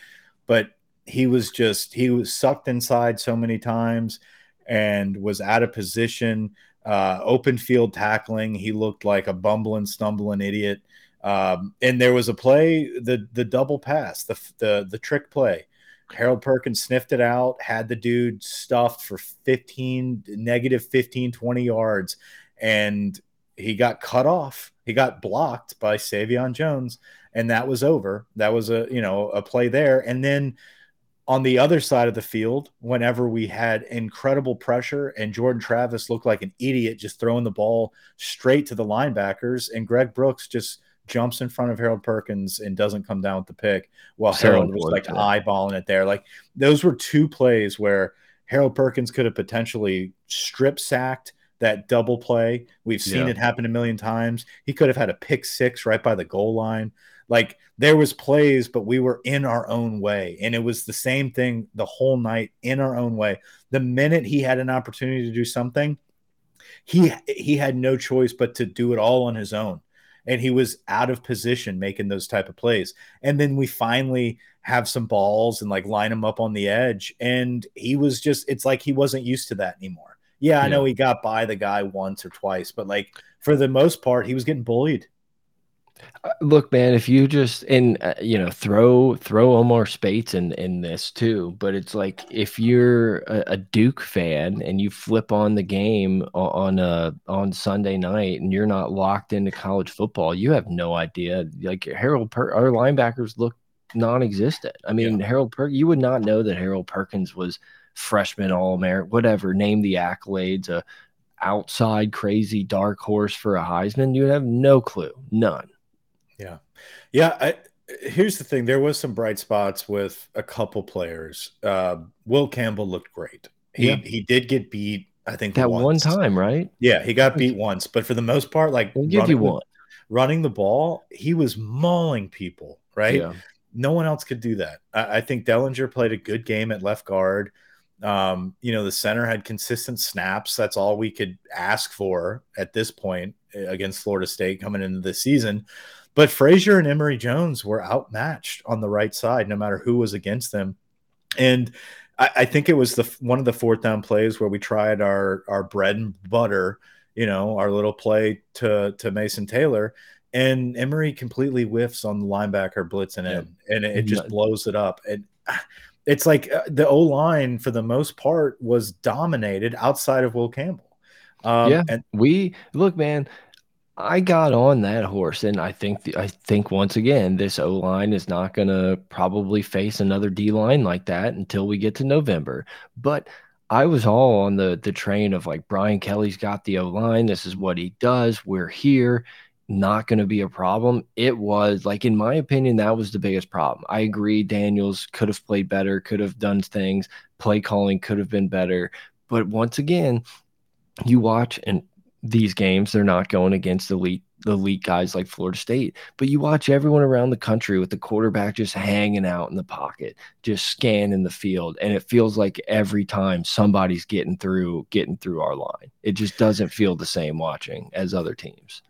but he was just he was sucked inside so many times and was out of position. Uh, open field tackling. He looked like a bumbling, stumbling idiot. Um, and there was a play, the the double pass, the the the trick play. Harold Perkins sniffed it out, had the dude stuffed for 15 negative 15 20 yards and he got cut off. He got blocked by Sai'vion Jones and that was over. That was a, you know, a play there and then on the other side of the field, whenever we had incredible pressure and Jordan Travis looked like an idiot just throwing the ball straight to the linebackers, and Greg Brooks just jumps in front of Harold Perkins and doesn't come down with the pick while So Harold was like eyeballing it there. Like those were two plays where Harold Perkins could have potentially strip sacked that double play. We've seen Yeah. it happen a million times. He could have had a pick six right by the goal line. Like there was plays, but we were in our own way. And it was the same thing the whole night in our own way. The minute he had an opportunity to do something, he he had no choice but to do it all on his own. And he was out of position making those type of plays. And then we finally have some balls and like line him up on the edge. And he was just, it's like he wasn't used to that anymore. Yeah, I know he got by the guy once or twice, but like for the most part, he was getting bullied. Uh, Look, man, if you just and uh, you know throw throw Omar Speights in in this too, but it's like if you're a, a Duke fan and you flip on the game on uh on Sunday night and you're not locked into college football, you have no idea. Like Harold, per our linebackers look non-existent. I mean, Harold Per, you would not know that Harold Perkins was freshman All American, whatever. Name the accolades, a outside crazy dark horse for a Heisman. You would have no clue, none. Yeah. Yeah. I, here's the thing there was some bright spots with a couple players. Uh, Will Campbell looked great. He, Yeah. he did get beat, I think, That one time, right? Yeah, he got beat once, but for the most part, like We'll give you running the- one. running the ball, he was mauling people, right? Yeah. No one else could do that. I, I think Dellinger played a good game at left guard. Um, you know, the center had consistent snaps. That's all we could ask for at this point eh, against Florida State coming into the season. But Frazier and Emery Jones were outmatched on the right side, no matter who was against them. And I, I think it was the one of the fourth down plays where we tried our our bread and butter, you know, our little play to to Mason Taylor, and Emery completely whiffs on the linebacker blitzing Yeah. in, and it, it just No- blows it up. And it's like uh, the O line for the most part was dominated outside of Will Campbell. Um, yeah, and we look, man. I got on that horse, and I think the, I think once again this O line is not going to probably face another D line like that until we get to November. But I was all on the the train of like Brian Kelly's got the O line. This is what he does. We're here. Not going to be a problem. It was like, in my opinion, that was the biggest problem. I agree. Daniels could have played better, could have done things. Play calling could have been better. But once again, you watch and these games, they're not going against elite elite guys like Florida State. But you watch everyone around the country with the quarterback just hanging out in the pocket, just scanning the field, and it feels like every time somebody's getting through, getting through our line. It just doesn't feel the same watching as other teams.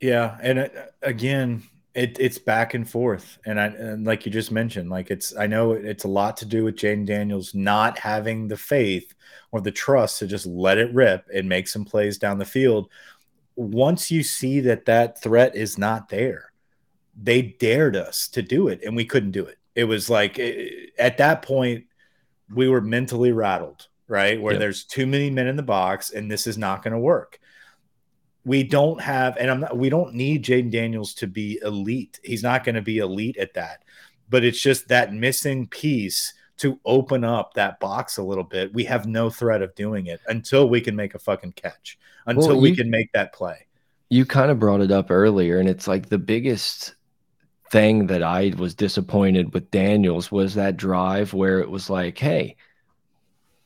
Yeah, and uh, again, it, it's back and forth, and I and like you just mentioned, like it's I know it's a lot to do with Jayden Daniels not having the faith or the trust to just let it rip and make some plays down the field once you see that that threat is not there, they dared us to do it and we couldn't do it. It was like it, at that point, we were mentally rattled, right? Where yep. there's too many men in the box and this is not going to work. We don't have, and I'm not, we don't need Jayden Daniels to be elite. He's not going to be elite at that, but it's just that missing piece to open up that box a little bit. We have no threat of doing it until we can make a fucking catch until well, we can make that play. You kind of brought it up earlier, and it's like the biggest thing that I was disappointed with Daniels was that drive where it was like, hey,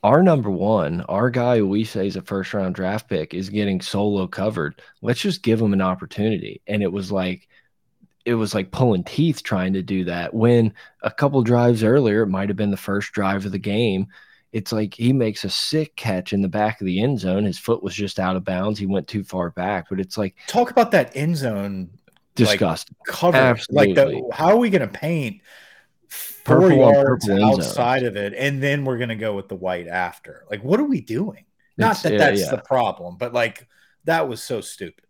our number one, our guy who we say is a first round draft pick is getting solo covered. Let's just give him an opportunity. And it was like, it was like pulling teeth trying to do that when a couple drives earlier, it might have been the first drive of the game it's like he makes a sick catch in the back of the end zone. His foot was just out of bounds. He went too far back, but it's like talk about that end zone disgusting like, cover. Absolutely. Like the, how are we going to paint purple yards outside of it, and then we're going to go with the white after? Like, what are we doing? Not it's, that that's yeah. the problem, but like that was so stupid.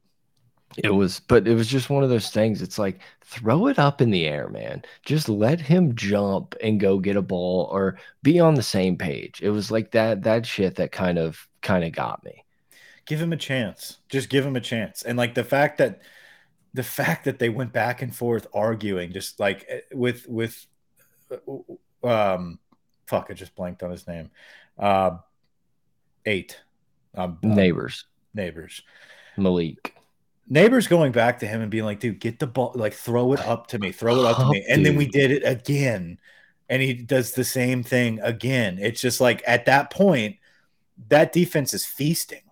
It was, but it was just one of those things. It's like throw it up in the air, man. Just let him jump and go get a ball or be on the same page. It was like that that shit that kind of kind of got me. Give him a chance. Just give him a chance. And like the fact that the fact that they went back and forth arguing just like eh, with with um fuck, I just blanked on his name. Uh eight. Um, Nabers. Nabers. Malik. Nabers going back to him and being like, dude, get the ball, like throw it up to me, throw it up to me. And then we did it again. And he does the same thing again. It's just like at that point, that defense is feasting.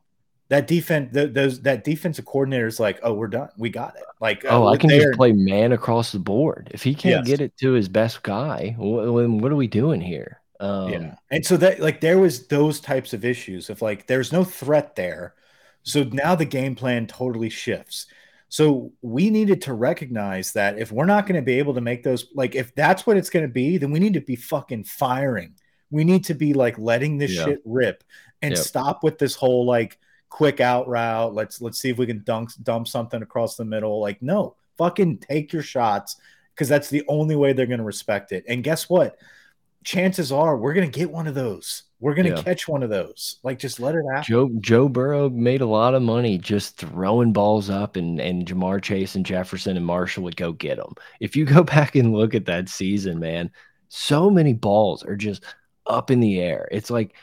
That defense, the, those that defensive coordinator is like, oh, we're done. We got it. Like, oh, uh, I can just play man across the board. If he can't yes. get it to his best guy, what, what are we doing here? Um, yeah. And so that like there was those types of issues of like there's no threat there so now the game plan totally shifts. So we needed to recognize that if we're not going to be able to make those, like if that's what it's going to be, then we need to be fucking firing. We need to be like letting this yeah. shit rip and yep. stop with this whole like quick out route. Let's let's see if we can dunk dump something across the middle. Like no, fucking take your shots because that's the only way they're going to respect it. And guess what? Chances are we're going to get one of those. We're gonna yeah. catch one of those. Like, just let it happen. Joe Joe Burrow made a lot of money just throwing balls up, and and Ja'Marr Chase and Jefferson and Marshall would go get them. If you go back and look at that season, man, so many balls are just up in the air. It's like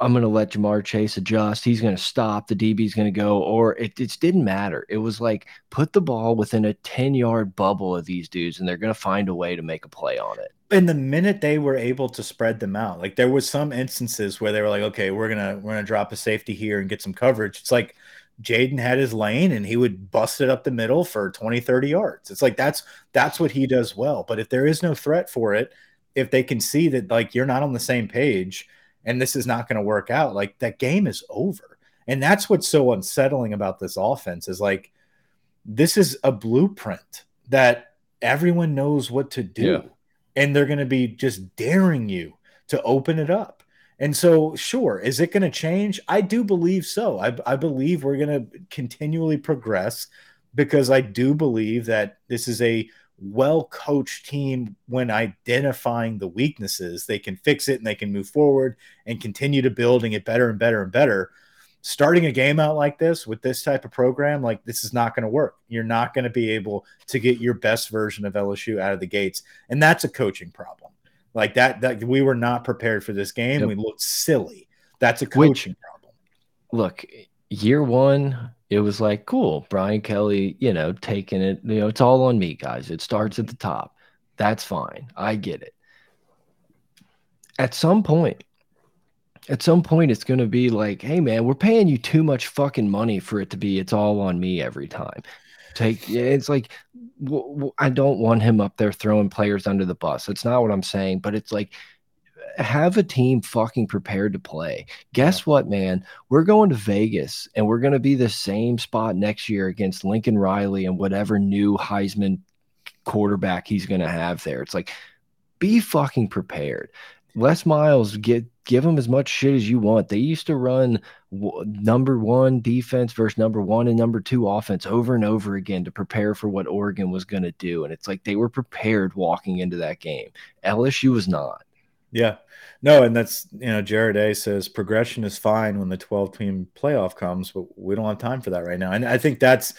I'm going to let Ja'Marr Chase adjust. He's going to stop. The DB's going to go, or it, it didn't matter. It was like put the ball within a 10 yard bubble of these dudes, and they're going to find a way to make a play on it and the minute they were able to spread them out like there was some instances where they were like okay we're gonna we're gonna drop a safety here and get some coverage it's like Jayden had his lane and he would bust it up the middle for 20 30 yards it's like that's that's what he does well but if there is no threat for it if they can see that like you're not on the same page and this is not going to work out like that game is over and that's what's so unsettling about this offense is like this is a blueprint that everyone knows what to do yeah and they're going to be just daring you to open it up. And so, sure, is it going to change? I do believe so. I, I believe we're going to continually progress because I do believe that this is a well coached team when identifying the weaknesses. They can fix it and they can move forward and continue to build and get better and better and better. Starting a game out like this with this type of program, like this is not going to work. You're not going to be able to get your best version of LSU out of the gates. And that's a coaching problem. Like that, that we were not prepared for this game. Yep. We looked silly. That's a coaching Which, problem. Look, year one, it was like, cool, Brian Kelly, you know, taking it, you know, it's all on me, guys. It starts at the top. That's fine. I get it. At some point, at some point, it's going to be like, hey, man, we're paying you too much fucking money for it to be, it's all on me every time. Take it's like, I don't want him up there throwing players under the bus. That's not what I'm saying, but it's like, have a team fucking prepared to play. Guess yeah. what, man? We're going to Vegas and we're going to be the same spot next year against Lincoln Riley and whatever new Heisman quarterback he's going to have there. It's like, be fucking prepared. Les Miles, get give them as much shit as you want. They used to run number one defense versus number one and number two offense over and over again to prepare for what Oregon was going to do. And it's like they were prepared walking into that game. LSU was not. Yeah. No, and that's you know, Jared A says progression is fine when the 12 team playoff comes, but we don't have time for that right now. And I think that's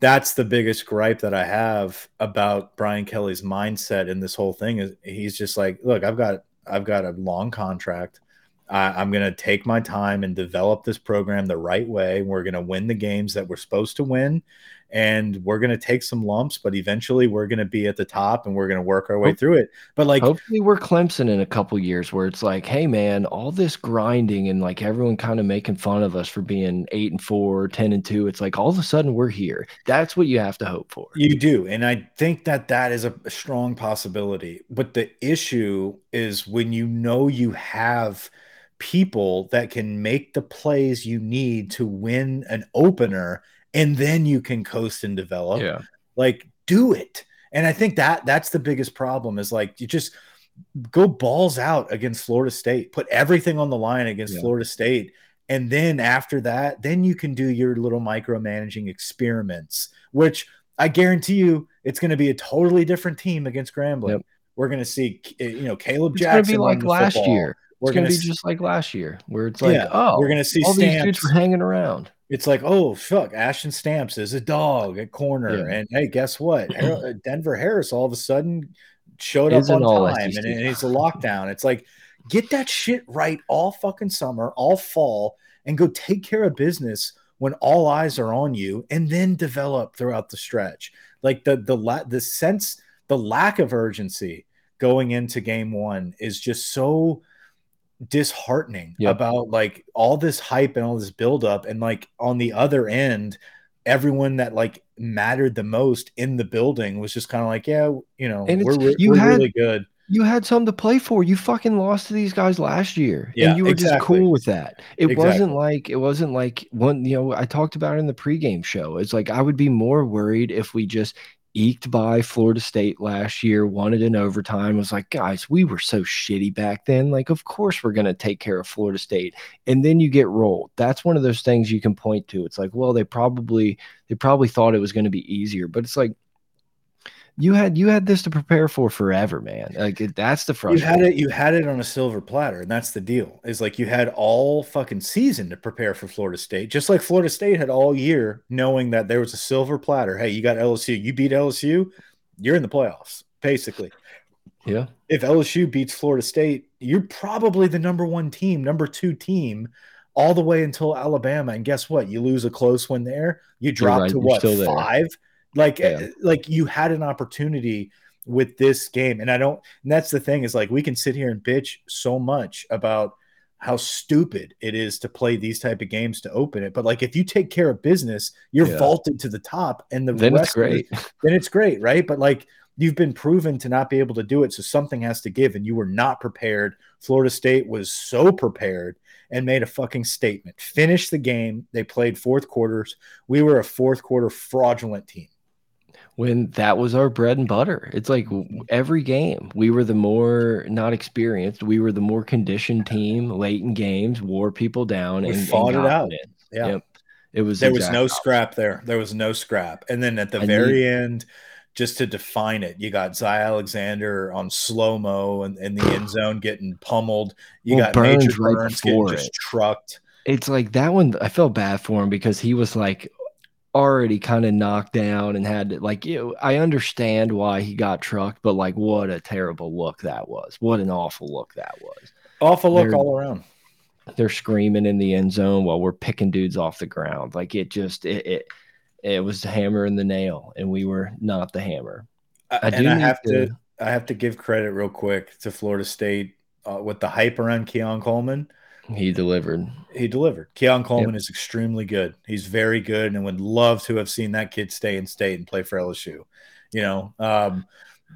that's the biggest gripe that I have about Brian Kelly's mindset in this whole thing is he's just like, look, I've got I've got a long contract. I, am going to take my time and develop this program the right way. We're going to win the games that we're supposed to win, and we're going to take some lumps, but eventually we're going to be at the top and we're going to work our way through it. But like, hopefully, we're Clemson in a couple years where it's like, hey, man, all this grinding and like everyone kind of making fun of us for being eight and four, 10 and two. It's like all of a sudden we're here. That's what you have to hope for. You do. And I think that that is a strong possibility. But the issue is when you know you have people that can make the plays you need to win an opener and then you can coast and develop. Yeah. Like do it. And I think that that's the biggest problem is like you just go balls out against Florida State, put everything on the line against yeah. Florida State. And then after that, then you can do your little micromanaging experiments, which I guarantee you it's going to be a totally different team against Grambling. Yep. We're going to see, eh, you know, Kaleb it's Jackson. It's going to be like last football. year. We're going to be just like last year, where it's like, yeah, oh, we're going to see all Stamps. these dudes were hanging around it's like, oh fuck, Ashton Stamps is a dog at corner, yeah. and hey, guess what? Uh, Denver Harris all of a sudden showed up on time, and, and it's a lockdown. It's like, get that shit right all fucking summer, all fall, and go take care of business when all eyes are on you, and then develop throughout the stretch. Like the the la- the sense, the lack of urgency going into game one is just so disheartening yep. about like all this hype and all this buildup. And like on the other end, everyone that like mattered the most in the building was just kind of like, yeah, you know, and we're, we're, you we're had, really good. You had something to play for. You fucking lost to these guys last year, yeah, and you were exactly. just cool with that. It exactly. wasn't like it wasn't like one. You know, I talked about in the pregame show. It's like I would be more worried if we just eked by Florida State last year, wanted in overtime. Was like, guys, we were so shitty back then. Like, of course we're going to take care of Florida State. And then you get rolled. That's one of those things you can point to. It's like, well, they probably they probably thought it was going to be easier, but it's like you had you had this to prepare for forever, man. Like that's the frustration. You had it. You had it on a silver platter, and that's the deal. Is like you had all fucking season to prepare for Florida State, just like Florida State had all year, knowing that there was a silver platter. Hey, you got LSU. You beat LSU, you're in the playoffs, basically. Yeah. If LSU beats Florida State, you're probably the number one team, number two team, all the way until Alabama. And guess what? You lose a close one there. You drop right. to what five. There like, yeah. Eh, like you had an opportunity with this game, and I don't. And that's the thing is like we can sit here and bitch so much about how stupid it is to play these type of games to open it. But like if you take care of business, you're yeah. vaulted to the top, and the then it's great. It, then it's great, right? But like you've been proven to not be able to do it, so something has to give, and you were not prepared. Florida State was so prepared and made a fucking statement. Finished the game. They played fourth quarters. We were a fourth quarter fraudulent team when that was our bread and butter. It's like every game we were the more not experienced, we were the more conditioned team late in games, wore people down, we and fought and it out. It. Yeah, yep. it was there was no scrap there. There was no scrap, and then at the I very end, just to define it. You got Zy Alexander on slow mo and in the end zone getting pummeled. You well, got Burns Major right Burns getting just it. trucked. It's like that one. I felt bad for him because he was like already kind of knocked down and had to like you know, I understand why he got trucked, but like what a terrible look that was. What an awful look that was. Awful look they're, all around. They're screaming in the end zone while we're picking dudes off the ground. Like it just it it, it was the hammer and the nail, and we were not the hammer. I do I have to, to, I have to give credit real quick to Florida State uh, with the hype around Keon Coleman he delivered. He delivered. Keon Coleman yep. is extremely good. He's very good, and would love to have seen that kid stay in state and play for LSU. You know, um,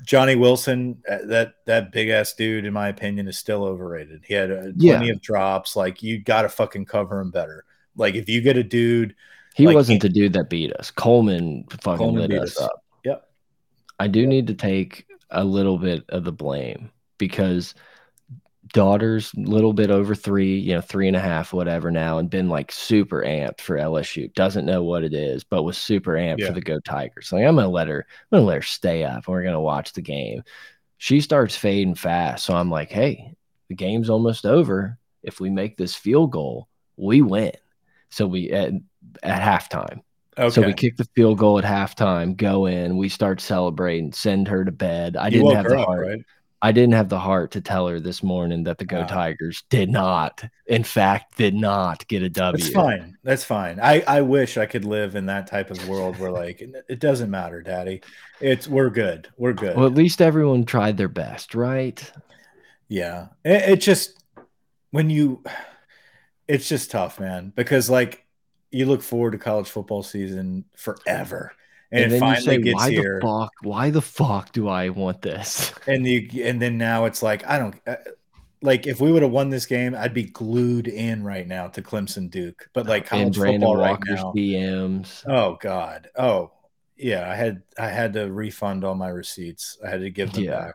Johnny Wilson, uh, that that big ass dude, in my opinion, is still overrated. He had uh, plenty yeah. of drops. Like you got to fucking cover him better. Like if you get a dude, he like, wasn't the dude that beat us. Coleman fucking Coleman lit us, us up. Yep. I do yep. need to take a little bit of the blame because daughter's a little bit over three, you know, three and a half, whatever now, and been like super amped for LSU. Doesn't know what it is, but was super amped yeah. for the Go Tigers. Like I'm gonna let her, I'm gonna let her stay up, and we're gonna watch the game. She starts fading fast, so I'm like, hey, the game's almost over. If we make this field goal, we win. So we at, at halftime. Okay. So we kick the field goal at halftime, go in, we start celebrating, send her to bed. I you didn't have the heart. right? I didn't have the heart to tell her this morning that the Go ah. Tigers did not, in fact, did not get a W. That's fine. That's fine. I, I wish I could live in that type of world where like it doesn't matter, Daddy. It's we're good. We're good. Well, at least everyone tried their best, right? Yeah. It, it just when you, it's just tough, man, because like you look forward to college football season forever and, and then finally say, gets why here. The fuck, why the fuck do I want this? And the and then now it's like I don't uh, like if we would have won this game, I'd be glued in right now to Clemson Duke. But like college football Walker's right now, DMs. Oh God. Oh yeah. I had I had to refund all my receipts. I had to give them yeah. back.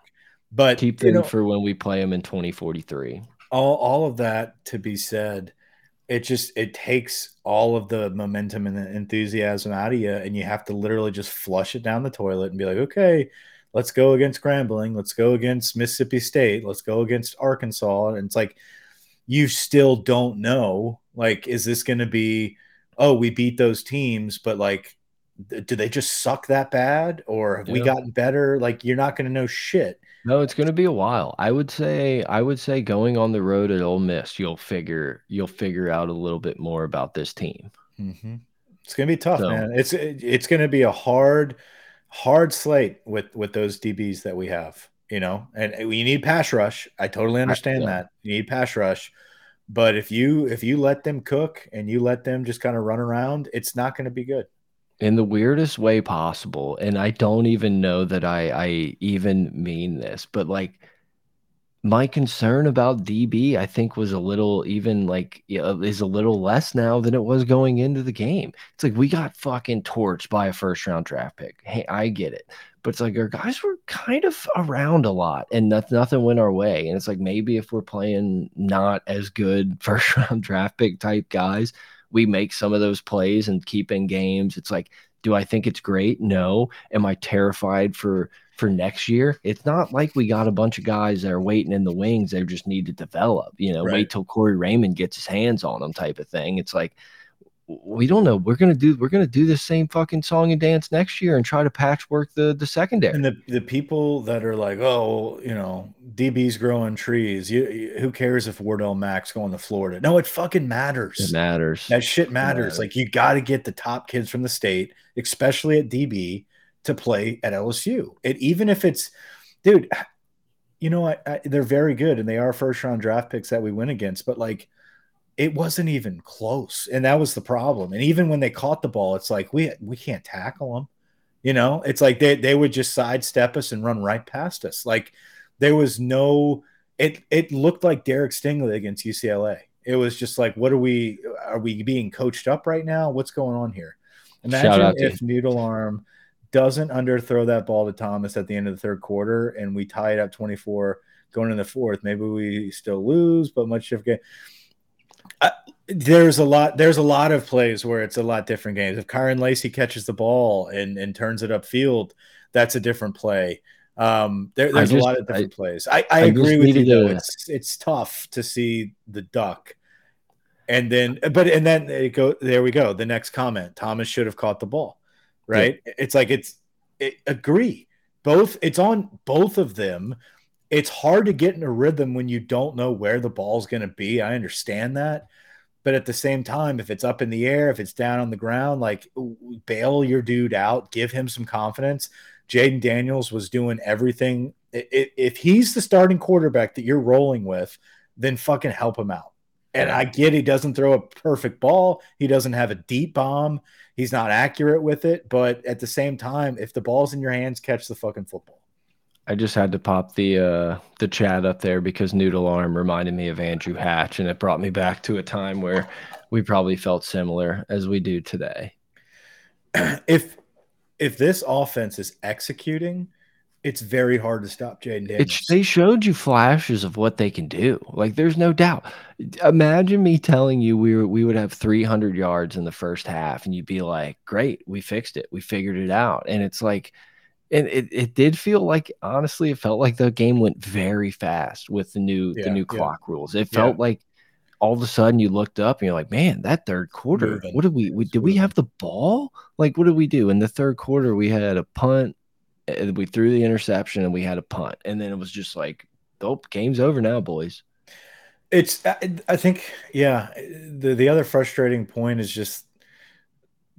But keep them you know, for when we play them in 2043. All all of that to be said it just it takes all of the momentum and the enthusiasm out of you and you have to literally just flush it down the toilet and be like okay let's go against Grambling let's go against mississippi state. Let's go against arkansas. And it's like you still don't know like is this going to be oh we beat those teams but like do they just suck that bad or have yeah. we gotten better like you're not going to know shit no, it's going to be a while. I would say I would say going on the road at Ole Miss, you'll figure you'll figure out a little bit more about this team. Mm -hmm. It's going to be tough, so, man. It's it's going to be a hard hard slate with with those DBs that we have, you know. And we need pass rush. I totally understand I, yeah. that. You need pass rush. But if you if you let them cook and you let them just kind of run around, it's not going to be good in the weirdest way possible and i don't even know that i i even mean this but like my concern about db i think was a little even like uh, is a little less now than it was going into the game. It's like we got fucking torched by a first round draft pick. Hey i get it. But it's like our guys were kind of around a lot and nothing, nothing went our way and it's like maybe if we're playing not as good first round draft pick type guys we make some of those plays and keep in games. It's like, do I think it's great? No. Am I terrified for for next year? It's not like we got a bunch of guys that are waiting in the wings. They just need to develop. You know, right. wait till Corey Raymond gets his hands on them, type of thing. It's like we don't know. We're gonna do we're gonna do the same fucking song and dance next year and try to patchwork the the secondary. And the the people that are like, oh, you know, DB's growing trees. You, you who cares if Wardell Max going to Florida? No, it fucking matters. It matters. That shit matters. matters. Like you got to get the top kids from the state, especially at DB, to play at LSU. It even if it's, dude, you know, I, I, they're very good and they are first round draft picks that we win against, but like it wasn't even close and that was the problem and even when they caught the ball it's like we we can't tackle them you know? It's like they, they would just sidestep us and run right past us like there was no it it looked like derek stingley against ucla it was just like what are we are we being coached up right now? What's going on here? Imagine if noodle arm doesn't underthrow that ball to thomas at the end of the third quarter and we tie it up 24 going in the fourth. Maybe we still lose but much different there's a lot. There's a lot of plays where it's a lot different games. If Kyren Lacy catches the ball and and turns it upfield, that's a different play. Um, there, there's just, a lot of different I, plays. I, I, I agree with you. Though. It's it's tough to see the duck, and then but and then it go there we go. The next comment: Thomas should have caught the ball. Right? Yeah. It's like it's it, agree. Both it's on both of them. It's hard to get in a rhythm when you don't know where the ball's going to be. I understand that. But at the same time, if it's up in the air, if it's down on the ground, like bail your dude out, give him some confidence. Jayden Daniels was doing everything. If he's the starting quarterback that you're rolling with, then fucking help him out. And I get he doesn't throw a perfect ball. He doesn't have a deep bomb. He's not accurate with it. But at the same time, if the ball's in your hands, catch the fucking football. I just had to pop the uh, the chat up there because Noodle Arm reminded me of Andrew Hatch, and it brought me back to a time where we probably felt similar as we do today. If if this offense is executing, it's very hard to stop Jayden Daniels. they showed you flashes of what they can do. Like there's no doubt. Imagine me telling you we were, we would have 300 yards in the first half, and you'd be like, "Great, we fixed it. We figured it out." And it's like and it, it did feel like honestly it felt like the game went very fast with the new yeah, the new clock yeah. rules it felt yeah. like all of a sudden you looked up and you're like man that third quarter Moving. what did we, we did we have the ball like what did we do in the third quarter we had a punt and we threw the interception and we had a punt and then it was just like oh game's over now boys it's i think yeah the the other frustrating point is just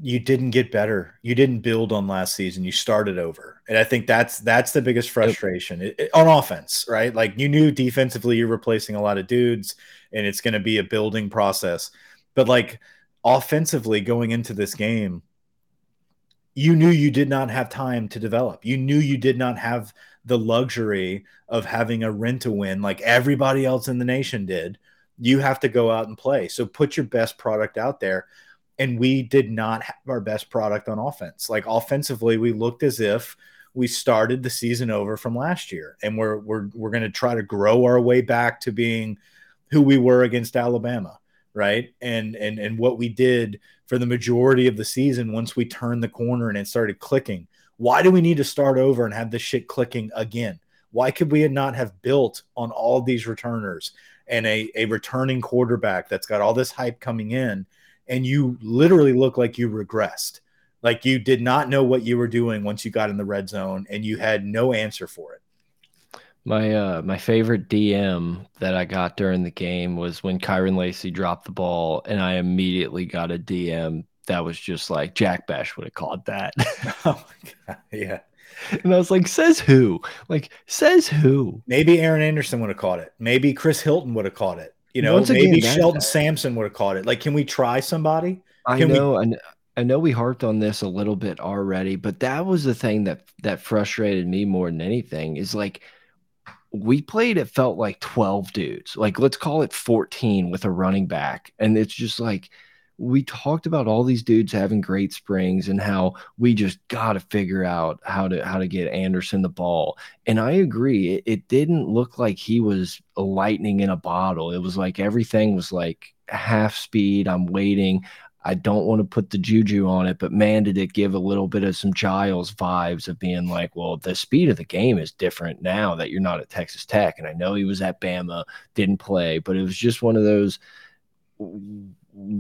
you didn't get better. You didn't build on last season. You started over, and I think that's that's the biggest frustration it, it, on offense, right? Like you knew defensively, you're replacing a lot of dudes, and it's going to be a building process. But like offensively, going into this game, you knew you did not have time to develop. You knew you did not have the luxury of having a rent to win like everybody else in the nation did. You have to go out and play. So put your best product out there and we did not have our best product on offense. Like offensively, we looked as if we started the season over from last year, and we're we're we're going to try to grow our way back to being who we were against Alabama, right? And and and what we did for the majority of the season once we turned the corner and it started clicking. Why do we need to start over and have this shit clicking again? Why could we not have built on all these returners and a, a returning quarterback that's got all this hype coming in and you literally look like you regressed. Like you did not know what you were doing once you got in the red zone and you had no answer for it. My uh my favorite DM that I got during the game was when Kyren Lacy dropped the ball and I immediately got a DM that was just like Jack Bech would have called that. oh my god, yeah. And I was like, says who? Like, says who? Maybe Aaron Anderson would have caught it. Maybe Chris Hilton would have caught it. You know, Once maybe again, Shelton Sampson would have caught it. Like, can we try somebody? I know, we... I know we harped on this a little bit already, but that was the thing that that frustrated me more than anything. Is like we played. It felt like twelve dudes. Like let's call it fourteen with a running back, and it's just like we talked about all these dudes having great springs and how we just got to figure out how to how to get Anderson the ball. And I agree, it, it didn't look like he was a lightning in a bottle. It was like everything was like half speed. I'm waiting. I don't want to put the juju on it, but man, did it give a little bit of some Giles vibes of being like, well, the speed of the game is different now that you're not at Texas Tech. And I know he was at Bama, didn't play, but it was just one of those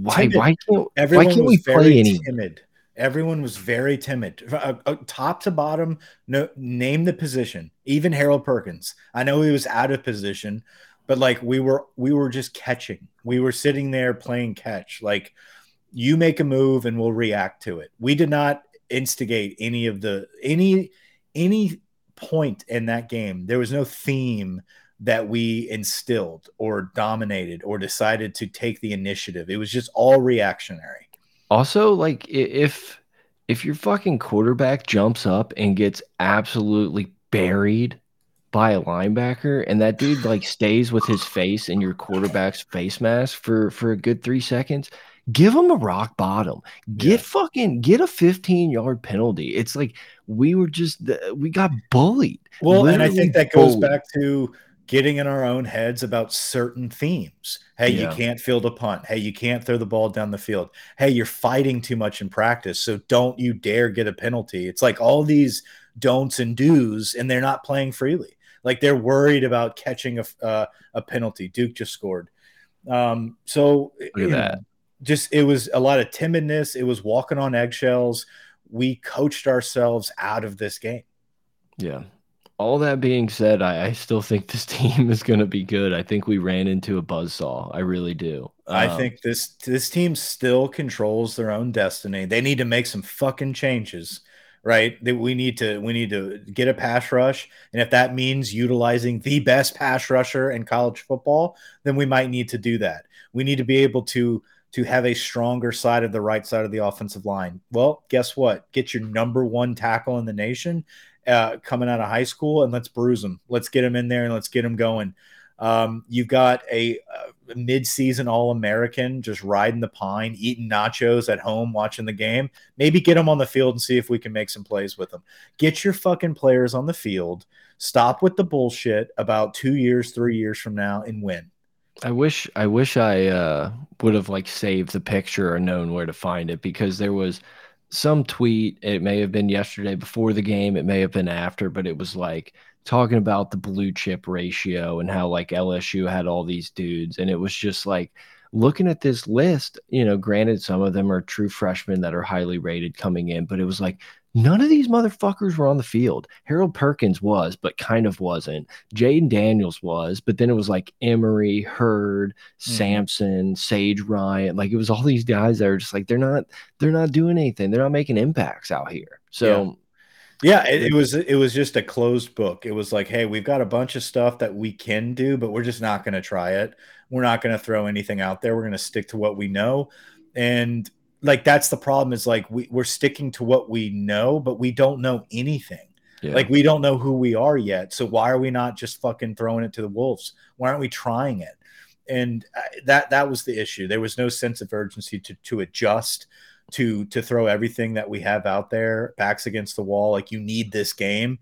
why why can't everyone why can't we play any? timid. Everyone was very timid. Uh, uh, top to bottom no name the position. Even harold perkins. I know he was out of position but like we were we were just catching. We were sitting there playing catch. Like you make a move and we'll react to it. We did not instigate any of the any any point in that game. There was no theme that we instilled or dominated or decided to take the initiative. It was just all reactionary. Also, like if if your fucking quarterback jumps up and gets absolutely buried by a linebacker and that dude like stays with his face in your quarterback's face mask for for a good 3 seconds, give him a rock bottom. Get yeah. fucking get a 15 yard penalty. It's like we were just we got bullied. Well, and I think that goes bullied. back to getting in our own heads about certain themes. Hey, yeah. you can't field a punt. Hey, you can't throw the ball down the field. Hey, you're fighting too much in practice. So don't you dare get a penalty. It's like all these don'ts and do's, and they're not playing freely. Like they're worried about catching a uh, a penalty. Duke just scored. Um, so Look at that. Know, just it was a lot of timidness. It was walking on eggshells. We coached ourselves out of this game. Yeah. All that being said, I, I still think this team is going to be good. I think we ran into a buzzsaw. I really do. Um, I think this this team still controls their own destiny. They need to make some fucking changes right? That we need to we need to get a pass rush, and if that means utilizing the best pass rusher in college football, then we might need to do that. We need to be able to to have a stronger side of the right side of the offensive line. Well, guess what? Get your number one tackle in the nation uh, coming out of high school, and let's bruise them. Let's get them in there and let's get them going. Um, you've got a, a mid-season All-American just riding the pine, eating nachos at home, watching the game. Maybe get them on the field and see if we can make some plays with them. Get your fucking players on the field. Stop with the bullshit about two years, three years from now, and win. I wish I wish I uh, would have like saved the picture or known where to find it because there was some tweet. It may have been yesterday before the game. It may have been after, but it was like talking about the blue chip ratio and how like LSU had all these dudes. And it was just like looking at this list, you know, granted, some of them are true freshmen that are highly rated coming in, but it was like none of these motherfuckers were on the field. Harold Perkins was, but kind of wasn't. Jayden Daniels was, but then it was like Emery, Heard, mm -hmm. Sampson, Sage Ryan. Like it was all these guys that are just like they're not they're not doing anything. They're not making impacts out here. So yeah. Yeah, it, it, was it was just a closed book. It was like, hey, we've got a bunch of stuff that we can do, but we're just not going to try it. We're not going to throw anything out there. We're going to stick to what we know. And like that's the problem is like we, we're sticking to what we know, but we don't know anything. Yeah. Like we don't know who we are yet. So why are we not just fucking throwing it to the wolves? Why aren't we trying it? And uh, that that was the issue. There was no sense of urgency to to adjust to to throw everything that we have out there backs against the wall like you need this game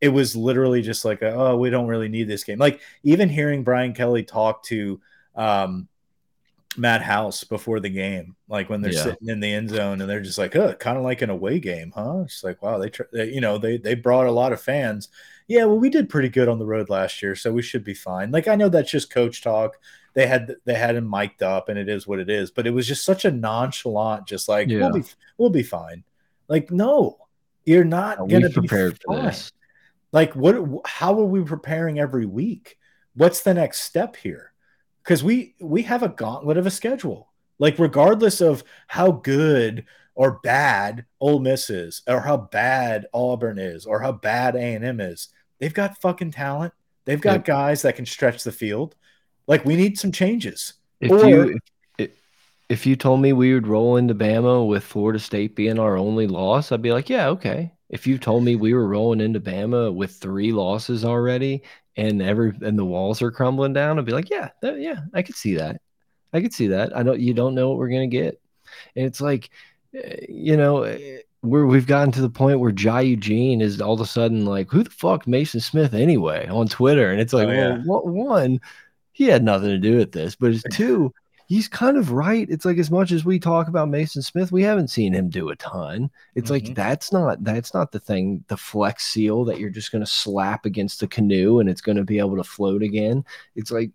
it was literally just like oh we don't really need this game like even hearing brian kelly talk to um, matt house before the game like when they're yeah. sitting in the end zone and they're just like oh kind of like an away game huh it's like wow they, they you know they they brought a lot of fans yeah well we did pretty good on the road last year so we should be fine like i know that's just coach talk they had they had him mic'd up, and it is what it is. But it was just such a nonchalant, just like yeah. we'll be we'll be fine. Like no, you're not are gonna be prepared fine. for this. Like what? How are we preparing every week? What's the next step here? Because we we have a gauntlet of a schedule. Like regardless of how good or bad Ole Miss is, or how bad Auburn is, or how bad A and M is, they've got fucking talent. They've got yep. guys that can stretch the field. Like we need some changes. If or, you if, if you told me we would roll into Bama with Florida State being our only loss, I'd be like, yeah, okay. If you told me we were rolling into Bama with three losses already and every and the walls are crumbling down, I'd be like, yeah, that, yeah, I could see that. I could see that. I don't. You don't know what we're gonna get, and it's like, eh, you know, eh, we're we've gotten to the point where Jai Eugene is all of a sudden like, who the fuck Maason Smith anyway on Twitter, and it's like, oh, yeah. well, what one? he had nothing to do with this. But it's two, he's kind of right. It's like as much as we talk about Maason Smith, we haven't seen him do a ton. It's mm -hmm. like mm-hmm. that's not that's not the thing, the flex seal that you're just gonna slap against the canoe and it's gonna be able to float again. It's like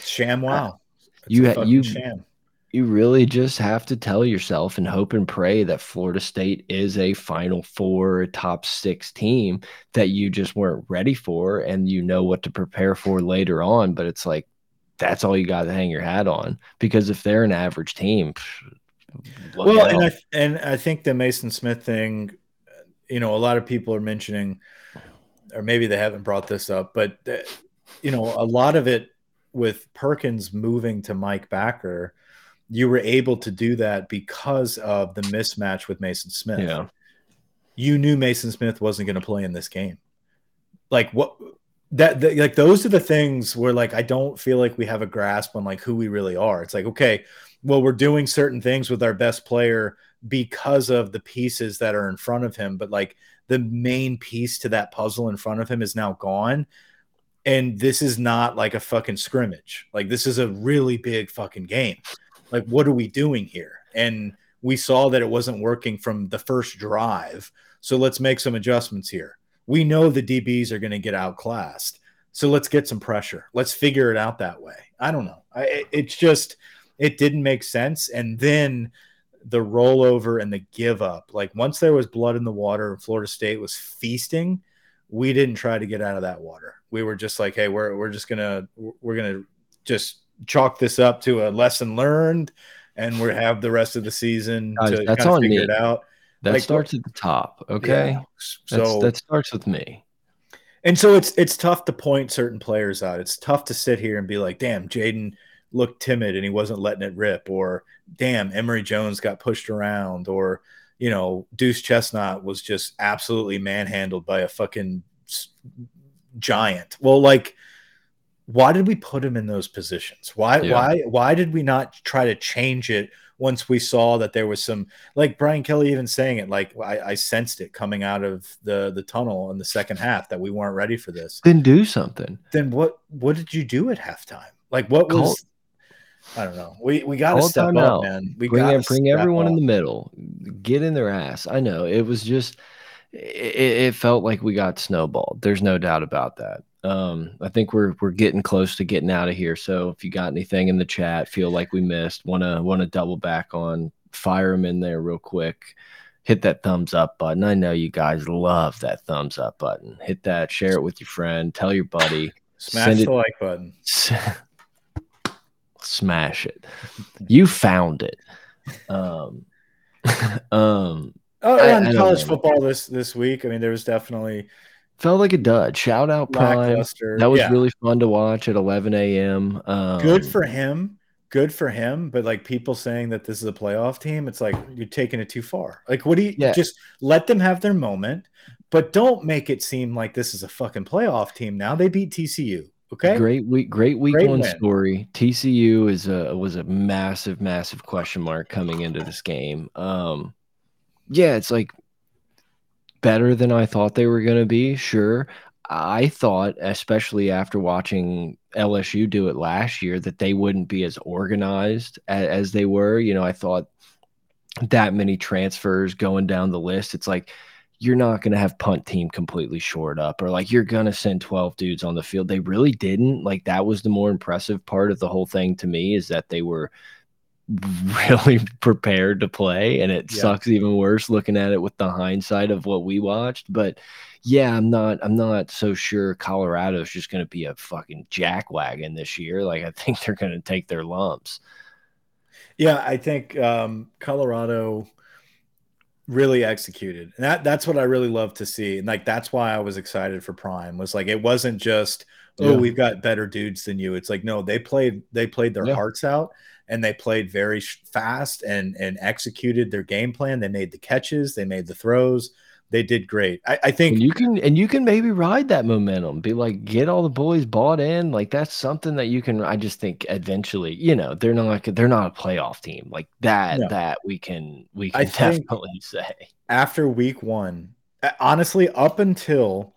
sham wow. you you sham you really just have to tell yourself and hope and pray that Florida State is a Final Four, top six team that you just weren't ready for, and you know what to prepare for later on. But it's like that's all you got to hang your hat on because if they're an average team, well, and I and I think the Maason Smith thing, you know, a lot of people are mentioning, or maybe they haven't brought this up, but you know, a lot of it with Perkins moving to Mike Backer you were able to do that because of the mismatch with Maason Smith. Yeah. You knew Mason Smith wasn't going to play in this game. Like what that, like those are the things where like I don't feel like we have a grasp on like who we really are. It's like okay, well we're doing certain things with our best player because of the pieces that are in front of him, but like the main piece to that puzzle in front of him is now gone. And this is not like a fucking scrimmage. Like this is a really big fucking game like what are we doing here and we saw that it wasn't working from the first drive So let's make some adjustments here. We know the DBs are going to get outclassed. So let's get some pressure. Let's figure it out that way. I don't know. I, it's just, it didn't make sense. And then the rollover and the give up, like once there was blood in the water and Florida State was feasting, we didn't try to get out of that water. We were just like, hey, we're, we're just going to, we're going to just chalk this up to a lesson learned and we have the rest of the season Guys, to kind of figure me. it out. That like, starts at the top. Okay. Yeah. So that starts with me. And so it's it's tough to point certain players out. It's tough to sit here and be like, damn, Jayden looked timid and he wasn't letting it rip, or damn, Emery Jones got pushed around, or you know, Duce Chestnut was just absolutely manhandled by a fucking giant. Well, like why did we put him in those positions? Why yeah. why why did we not try to change it once we saw that there was some like Brian Kelly even saying it like I, I sensed it coming out of the the tunnel in the second half that we weren't ready for this. Then do something. Then what what did you do at halftime? Like what Call, was I don't know. We we got to step up, man. We bring bring everyone up. in the middle. Get in their ass. I know it was just it, it felt like we got snowballed. There's no doubt about that um i think we're we're getting close to getting out of here so if you got anything in the chat feel like we missed want to want to double back on fire them in there real quick. Hit that thumbs up button. I know you guys love that thumbs up button. Hit that share it with your friend. Tell your buddy. Smash the it, like button. Smash it. You found it. Um um oh I, I college football this this week i mean there was definitely felt like a dud. Shout out Prime. That was yeah. really fun to watch at 11 a.m. Um, Good for him. Good for him. But like people saying that this is a playoff team, it's like you're taking it too far. Like, what do you yeah. just let them have their moment, but don't make it seem like this is a fucking playoff team now. They beat TCU. Okay. Great week. Great week great one win. story. TCU is a was a massive, massive question mark coming into this game. Um, yeah, it's like better than I thought they were going to be. Sure. I thought, especially after watching LSU do it last year, that they wouldn't be as organized as, as they were. You know, I thought that many transfers going down the list. It's like, you're not going to have punt team completely shored up or like you're going to send 12 dudes on the field. They really didn't. Like that was the more impressive part of the whole thing to me is that they were really prepared to play and it yeah. sucks even worse looking at it with the hindsight of what we watched. But yeah i'm not i'm not so sure colorado's just going to be a fucking jackwagon this year. Like i think they're going to take their lumps. Yeah i think um, colorado really executed. And that that's what i really love to see. And like that's why i was excited for prime was like it wasn't just oh yeah. we've got better dudes than you. It's like no they played they played their yeah. hearts out and they played very fast and and executed their game plan. They made the catches, they made the throws. They did great. I, I think and you can and you can maybe ride that momentum. Be like, get all the boys bought in. Like that's something that you can. I just think eventually, you know, they're not like they're not a playoff team like that. No. That we can we can I definitely say after week one. Honestly, up until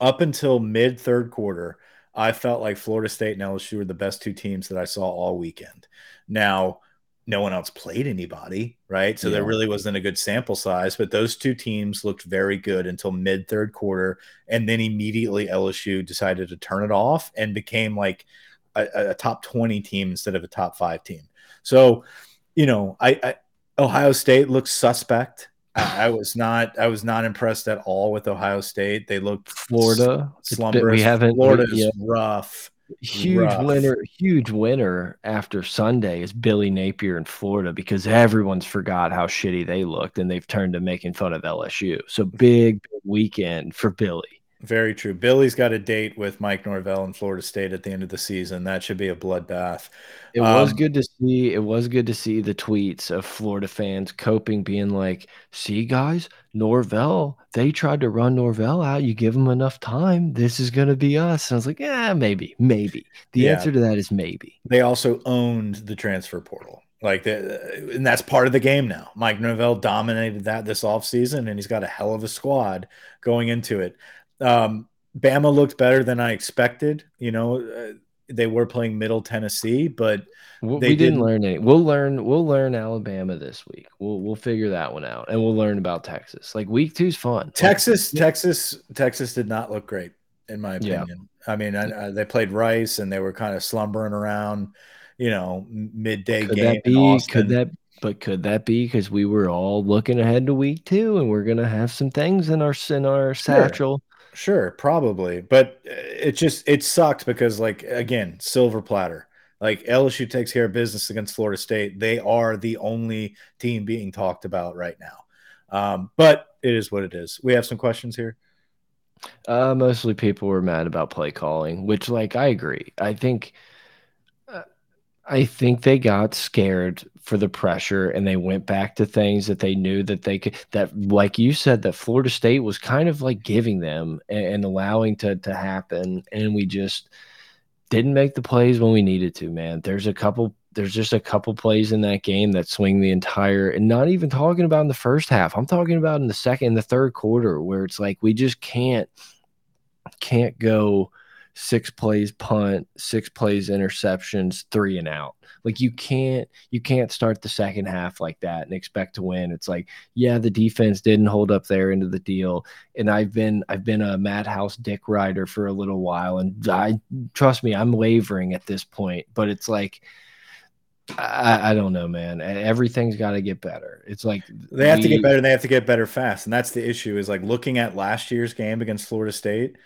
up until mid third quarter, I felt like Florida State and LSU were the best two teams that I saw all weekend. Now, no one else played anybody, right? So yeah. there really wasn't a good sample size, but those two teams looked very good until mid third quarter. And then immediately LSU decided to turn it off and became like a, a top 20 team instead of a top five team. So, you know, I, I Ohio State looks suspect. I, I, was not I was not impressed at all with Ohio State. They looked Florida slumberous. We haven't Florida's yeah. rough. Huge rough. winner, huge winner after Sunday is Billy Napier in Florida because everyone's forgot how shitty they looked and they've turned to making fun of LSU. So big, big weekend for Billy. Very true. Billy's got a date with Mike Norvell in Florida State at the end of the season. That should be a bloodbath. It um, was good to see. It was good to see the tweets of Florida fans coping, being like, "See, guys, Norvell. They tried to run Norvell out. You give them enough time, this is going to be us." And I was like, "Yeah, maybe, maybe." The yeah. answer to that is maybe. They also owned the transfer portal. Like the, and that's part of the game now. Mike Norvell dominated that this offseason, and he's got a hell of a squad going into it. Um, Bama looked better than I expected. You know, uh, they were playing Middle Tennessee, but we, they didn't, didn't, learn any. We'll learn. We'll learn Alabama this week. We'll we'll figure that one out, and we'll learn about Texas. Like week two's fun. Texas, like, Texas, Texas did not look great in my opinion. Yeah. I mean, I, I, they played Rice and they were kind of slumbering around, you know, midday could game. That be, could that but could that be because we were all looking ahead to week two and we're gonna have some things in our in our satchel? Sure, probably. But uh, it just it sucked because like again, silver platter. Like LSU takes care of business against Florida State. They are the only team being talked about right now. Um, but it is what it is. We have some questions here. Uh, mostly people were mad about play calling, which like I agree. I think uh, I think they got scared for the pressure and they went back to things that they knew that they could that like you said that Florida State was kind of like giving them and, and allowing to to happen and we just didn't make the plays when we needed to, man. There's a couple there's just a couple plays in that game that swing the entire and not even talking about in the first half. I'm talking about in the second and the third quarter where it's like we just can't can't go six plays punt, six plays interceptions, three and out. Like you can't you can't start the second half like that and expect to win. It's like, yeah, the defense didn't hold up there into the deal. And I've been I've been a Matt House dick rider for a little while. And I trust me, I'm wavering at this point. But it's like I, I, don't know, man. Everything's got to get better. It's like they have we, to get better. and They have to get better fast, and that's the issue. Is like looking at last year's game against Florida State.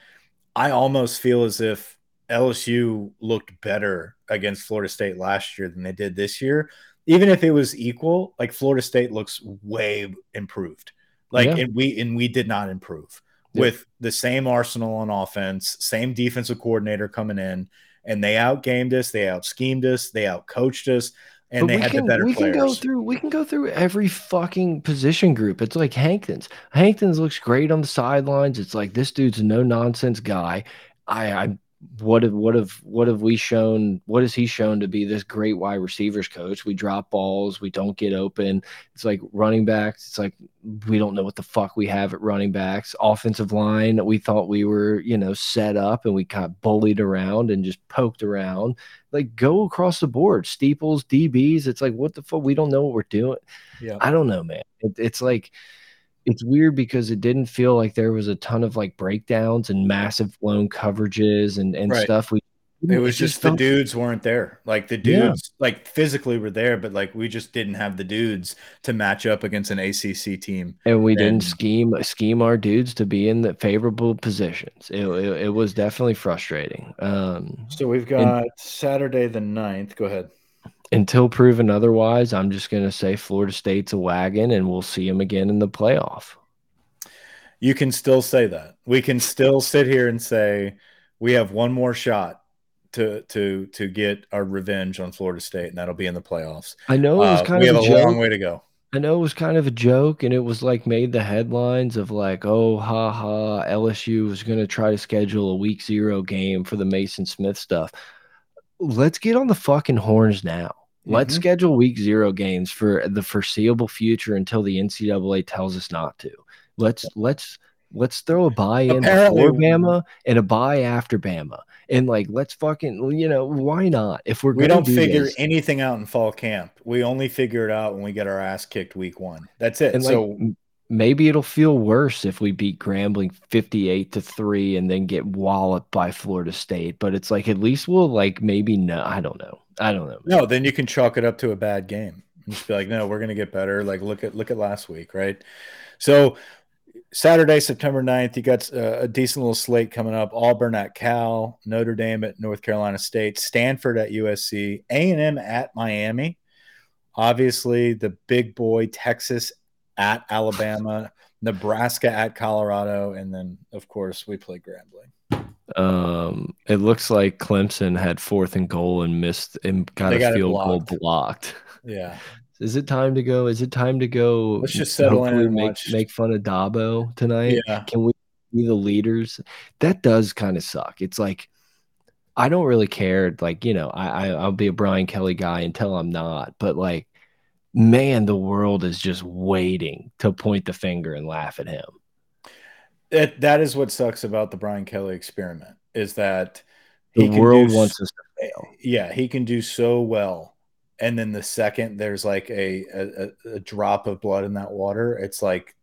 I almost feel as if LSU looked better against Florida State last year than they did this year. Even if it was equal, like Florida State looks way improved. Like yeah. and we and we did not improve yeah. with the same arsenal on offense, same defensive coordinator coming in and they outgamed us, they out schemed us, they out coached us, and but they had can, the better we players. can go through we can go through every fucking position group. It's like Hankton's. Hankton's looks great on the sidelines. It's like this dude's a no nonsense guy. I I what have what have what have we shown what has he shown to be this great wide receivers coach? We drop balls we don't get open. It's like running backs it's like we don't know what the fuck we have at running backs. Offensive line we thought we were you know set up and we got bullied around and just poked around. Like go across the board steeples dbs it's like what the fuck we don't know what we're doing. Yeah. I don't know man. It, it's like it's weird because it didn't feel like there was a ton of like breakdowns and massive blown coverages and and right. stuff. We it was just, just the dudes weren't there. Like the dudes, yeah. like physically were there, but like we just didn't have the dudes to match up against an ACC team. And we and, didn't scheme scheme our dudes to be in the favorable positions. It, it, it was definitely frustrating. Um, so we've got and, Saturday the 9th. Go ahead until proven otherwise, I'm just going to say Florida State's a wagon and we'll see them again in the playoff. You can still say that. We can still sit here and say we have one more shot to to to get our revenge on Florida State, and that'll be in the playoffs. I know it was uh, kind uh, of we have a, a long way to go. I know it was kind of a joke, and it was like made the headlines of like, oh, ha ha, LSU was going to try to schedule a week zero game for the Maason Smith stuff let's get on the fucking horns now. Let's mm -hmm. schedule week zero games for the foreseeable future until the NCAA tells us not to. Let's let's let's throw a bye in before Bama and a bye after Bama. And like let's fucking you know, why not? If we're we don't do figure this, anything out in fall camp. We only figure it out when we get our ass kicked week one. That's it. And so like, maybe it'll feel worse if we beat Grambling 58 to 3 and then get walloped by Florida State, but it's like at least we'll like maybe no, I don't know. I don't know. No, then you can chalk it up to a bad game. And just be like, "No, we're going to get better." Like look at look at last week, right? So Saturday, September 9th, you got uh, a decent little slate coming up. Auburn at Cal, Notre Dame at North Carolina State, Stanford at USC, A&M at Miami. Obviously, the big boy Texas at Alabama, Nebraska at Colorado, and then of course we play Grambling. Um, it looks like Clemson had fourth and goal and missed and got they a got field goal blocked. Yeah. Is it time to go? Is it time to go? Let's just settle in and make, watch. make fun of Dabo tonight. Yeah. Can we be the leaders? That does kind of suck. It's like I don't really care. Like you know, I, I I'll be a Brian Kelly guy until I'm not. But like man, the world is just waiting to point the finger and laugh at him. It, that is what sucks about the Brian Kelly experiment is that the world wants us to fail. yeah, he can do so well. And then the second there's like a, a, a drop of blood in that water, it's like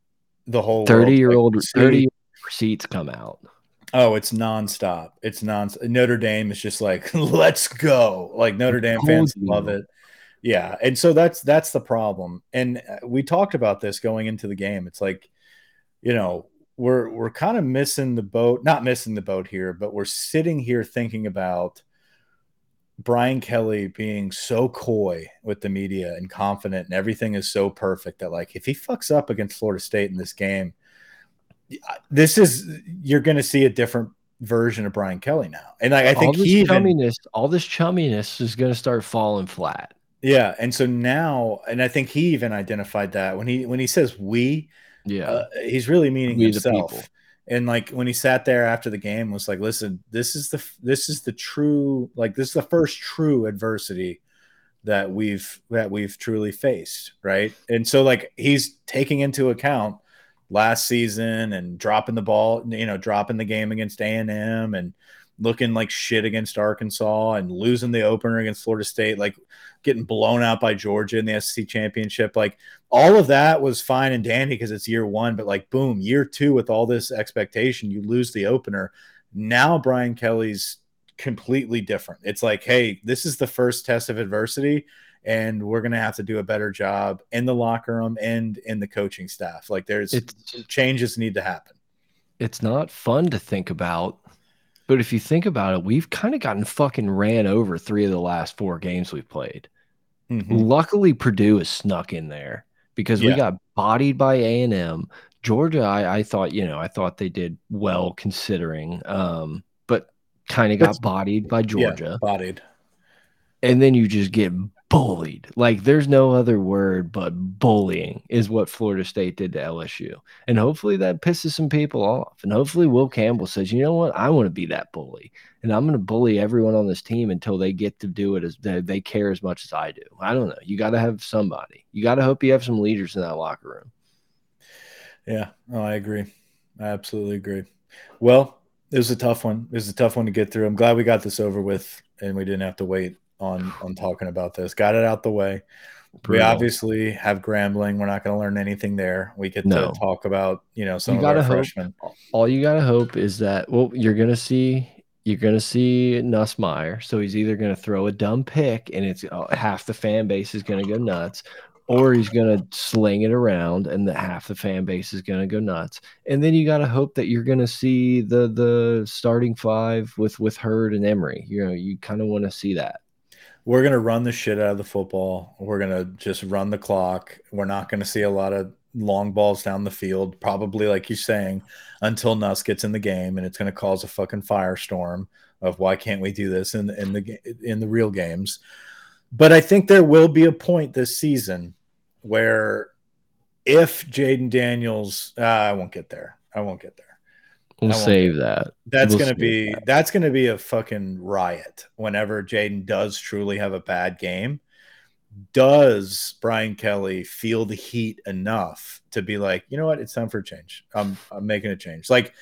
the whole 30 year old like, 30 receipts come out. Oh, it's nonstop. It's non Notre Dame is just like, let's go. Like Notre Dame fans love it. Yeah. And so that's that's the problem. And uh, we talked about this going into the game. It's like, you know, we're we're kind of missing the boat, not missing the boat here, but we're sitting here thinking about Brian Kelly being so coy with the media and confident and everything is so perfect that like if he fucks up against Florida State in this game, this is you're going to see a different version of Brian Kelly now. And I, I think all this he chumminess, all this chumminess is going to start falling flat. Yeah, and so now, and I think he even identified that when he when he says we, yeah, uh, he's really meaning we himself. And like when he sat there after the game, was like, "Listen, this is the this is the true like this is the first true adversity that we've that we've truly faced, right?" And so like he's taking into account last season and dropping the ball, you know, dropping the game against A and M and looking like shit against Arkansas and losing the opener against Florida State, like getting blown out by Georgia in the SEC championship. Like all of that was fine and dandy because it's year one, but like boom, year two with all this expectation, you lose the opener. Now Brian Kelly's completely different. It's like, hey, this is the first test of adversity and we're going to have to do a better job in the locker room and in the coaching staff. Like there's it's, changes need to happen. It's not fun to think about, but if you think about it, we've kind of gotten fucking ran over three of the last four games we've played. Mm -hmm. Luckily, Purdue is snuck in there because yeah. we got bodied by A and M. Georgia, I, I thought, you know, I thought they did well considering, um, but kind of got bodied by Georgia. Yeah, bodied. And then you just get bullied. Like there's no other word but bullying is what Florida State did to LSU. And hopefully that pisses some people off. And hopefully Will Campbell says, you know what? I want to be that bully. And I'm going to bully everyone on this team until they get to do it as they, they care as much as I do. I don't know. You got to have somebody. You got to hope you have some leaders in that locker room. Yeah, no, I agree. I absolutely agree. Well, it was a tough one. It was a tough one to get through. I'm glad we got this over with and we didn't have to wait on on talking about this. Got it out the way. Brutal. We obviously have Grambling. We're not going to learn anything there. We get no. to talk about you know some you of our hope, freshmen. All you got to hope is that well, you're going to see you're going to see Nussmeier. So he's either going to throw a dumb pick and it's uh, half the fan base is going to go nuts, or he's going to sling it around and the half the fan base is going to go nuts. And then you got to hope that you're going to see the the starting five with with Heard and Emery. You know, you kind of want to see that we're going to run the shit out of the football. We're going to just run the clock. We're not going to see a lot of long balls down the field, probably like you're saying, until Nuss gets in the game, and it's going to cause a fucking firestorm of why can't we do this in in the in the real games. But I think there will be a point this season where if Jayden Daniels, uh, I won't get there. I won't get there. We'll save that. That's we'll gonna be that. that's gonna be a fucking riot whenever Jayden does truly have a bad game. Does Brian Kelly feel the heat enough to be like, you know what, it's time for a change. I'm I'm making a change. Like,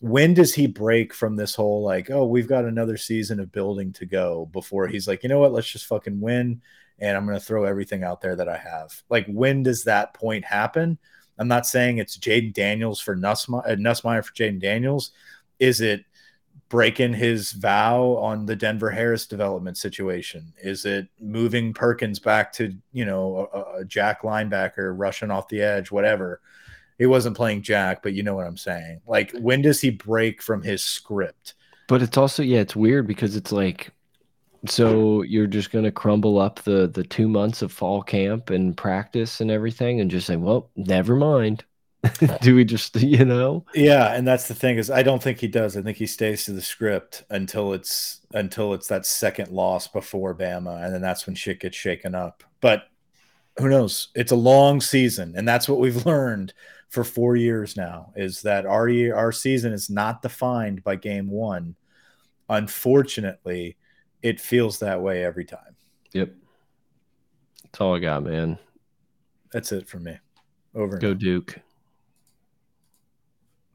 when does he break from this whole like, oh, we've got another season of building to go before he's like, you know what, let's just fucking win and I'm gonna throw everything out there that I have. Like, when does that point happen? I'm not saying it's Jayden Daniels for Nussmeier, uh, Nussmeier for Jayden Daniels. Is it breaking his vow on the Denver Harris development situation? Is it moving Perkins back to, you know, a, a Jack linebacker rushing off the edge, whatever? He wasn't playing Jack, but you know what I'm saying. Like, when does he break from his script? But it's also, yeah, it's weird because it's like so you're just going to crumble up the the two months of fall camp and practice and everything, and just say, "Well, never mind." Do we just, you know? Yeah, and that's the thing is, I don't think he does. I think he stays to the script until it's until it's that second loss before Bama, and then that's when shit gets shaken up. But who knows? It's a long season, and that's what we've learned for four years now is that our year, our season is not defined by game one. Unfortunately, it feels that way every time. Yep. That's all I got, man. That's it for me. Over. Go Duke.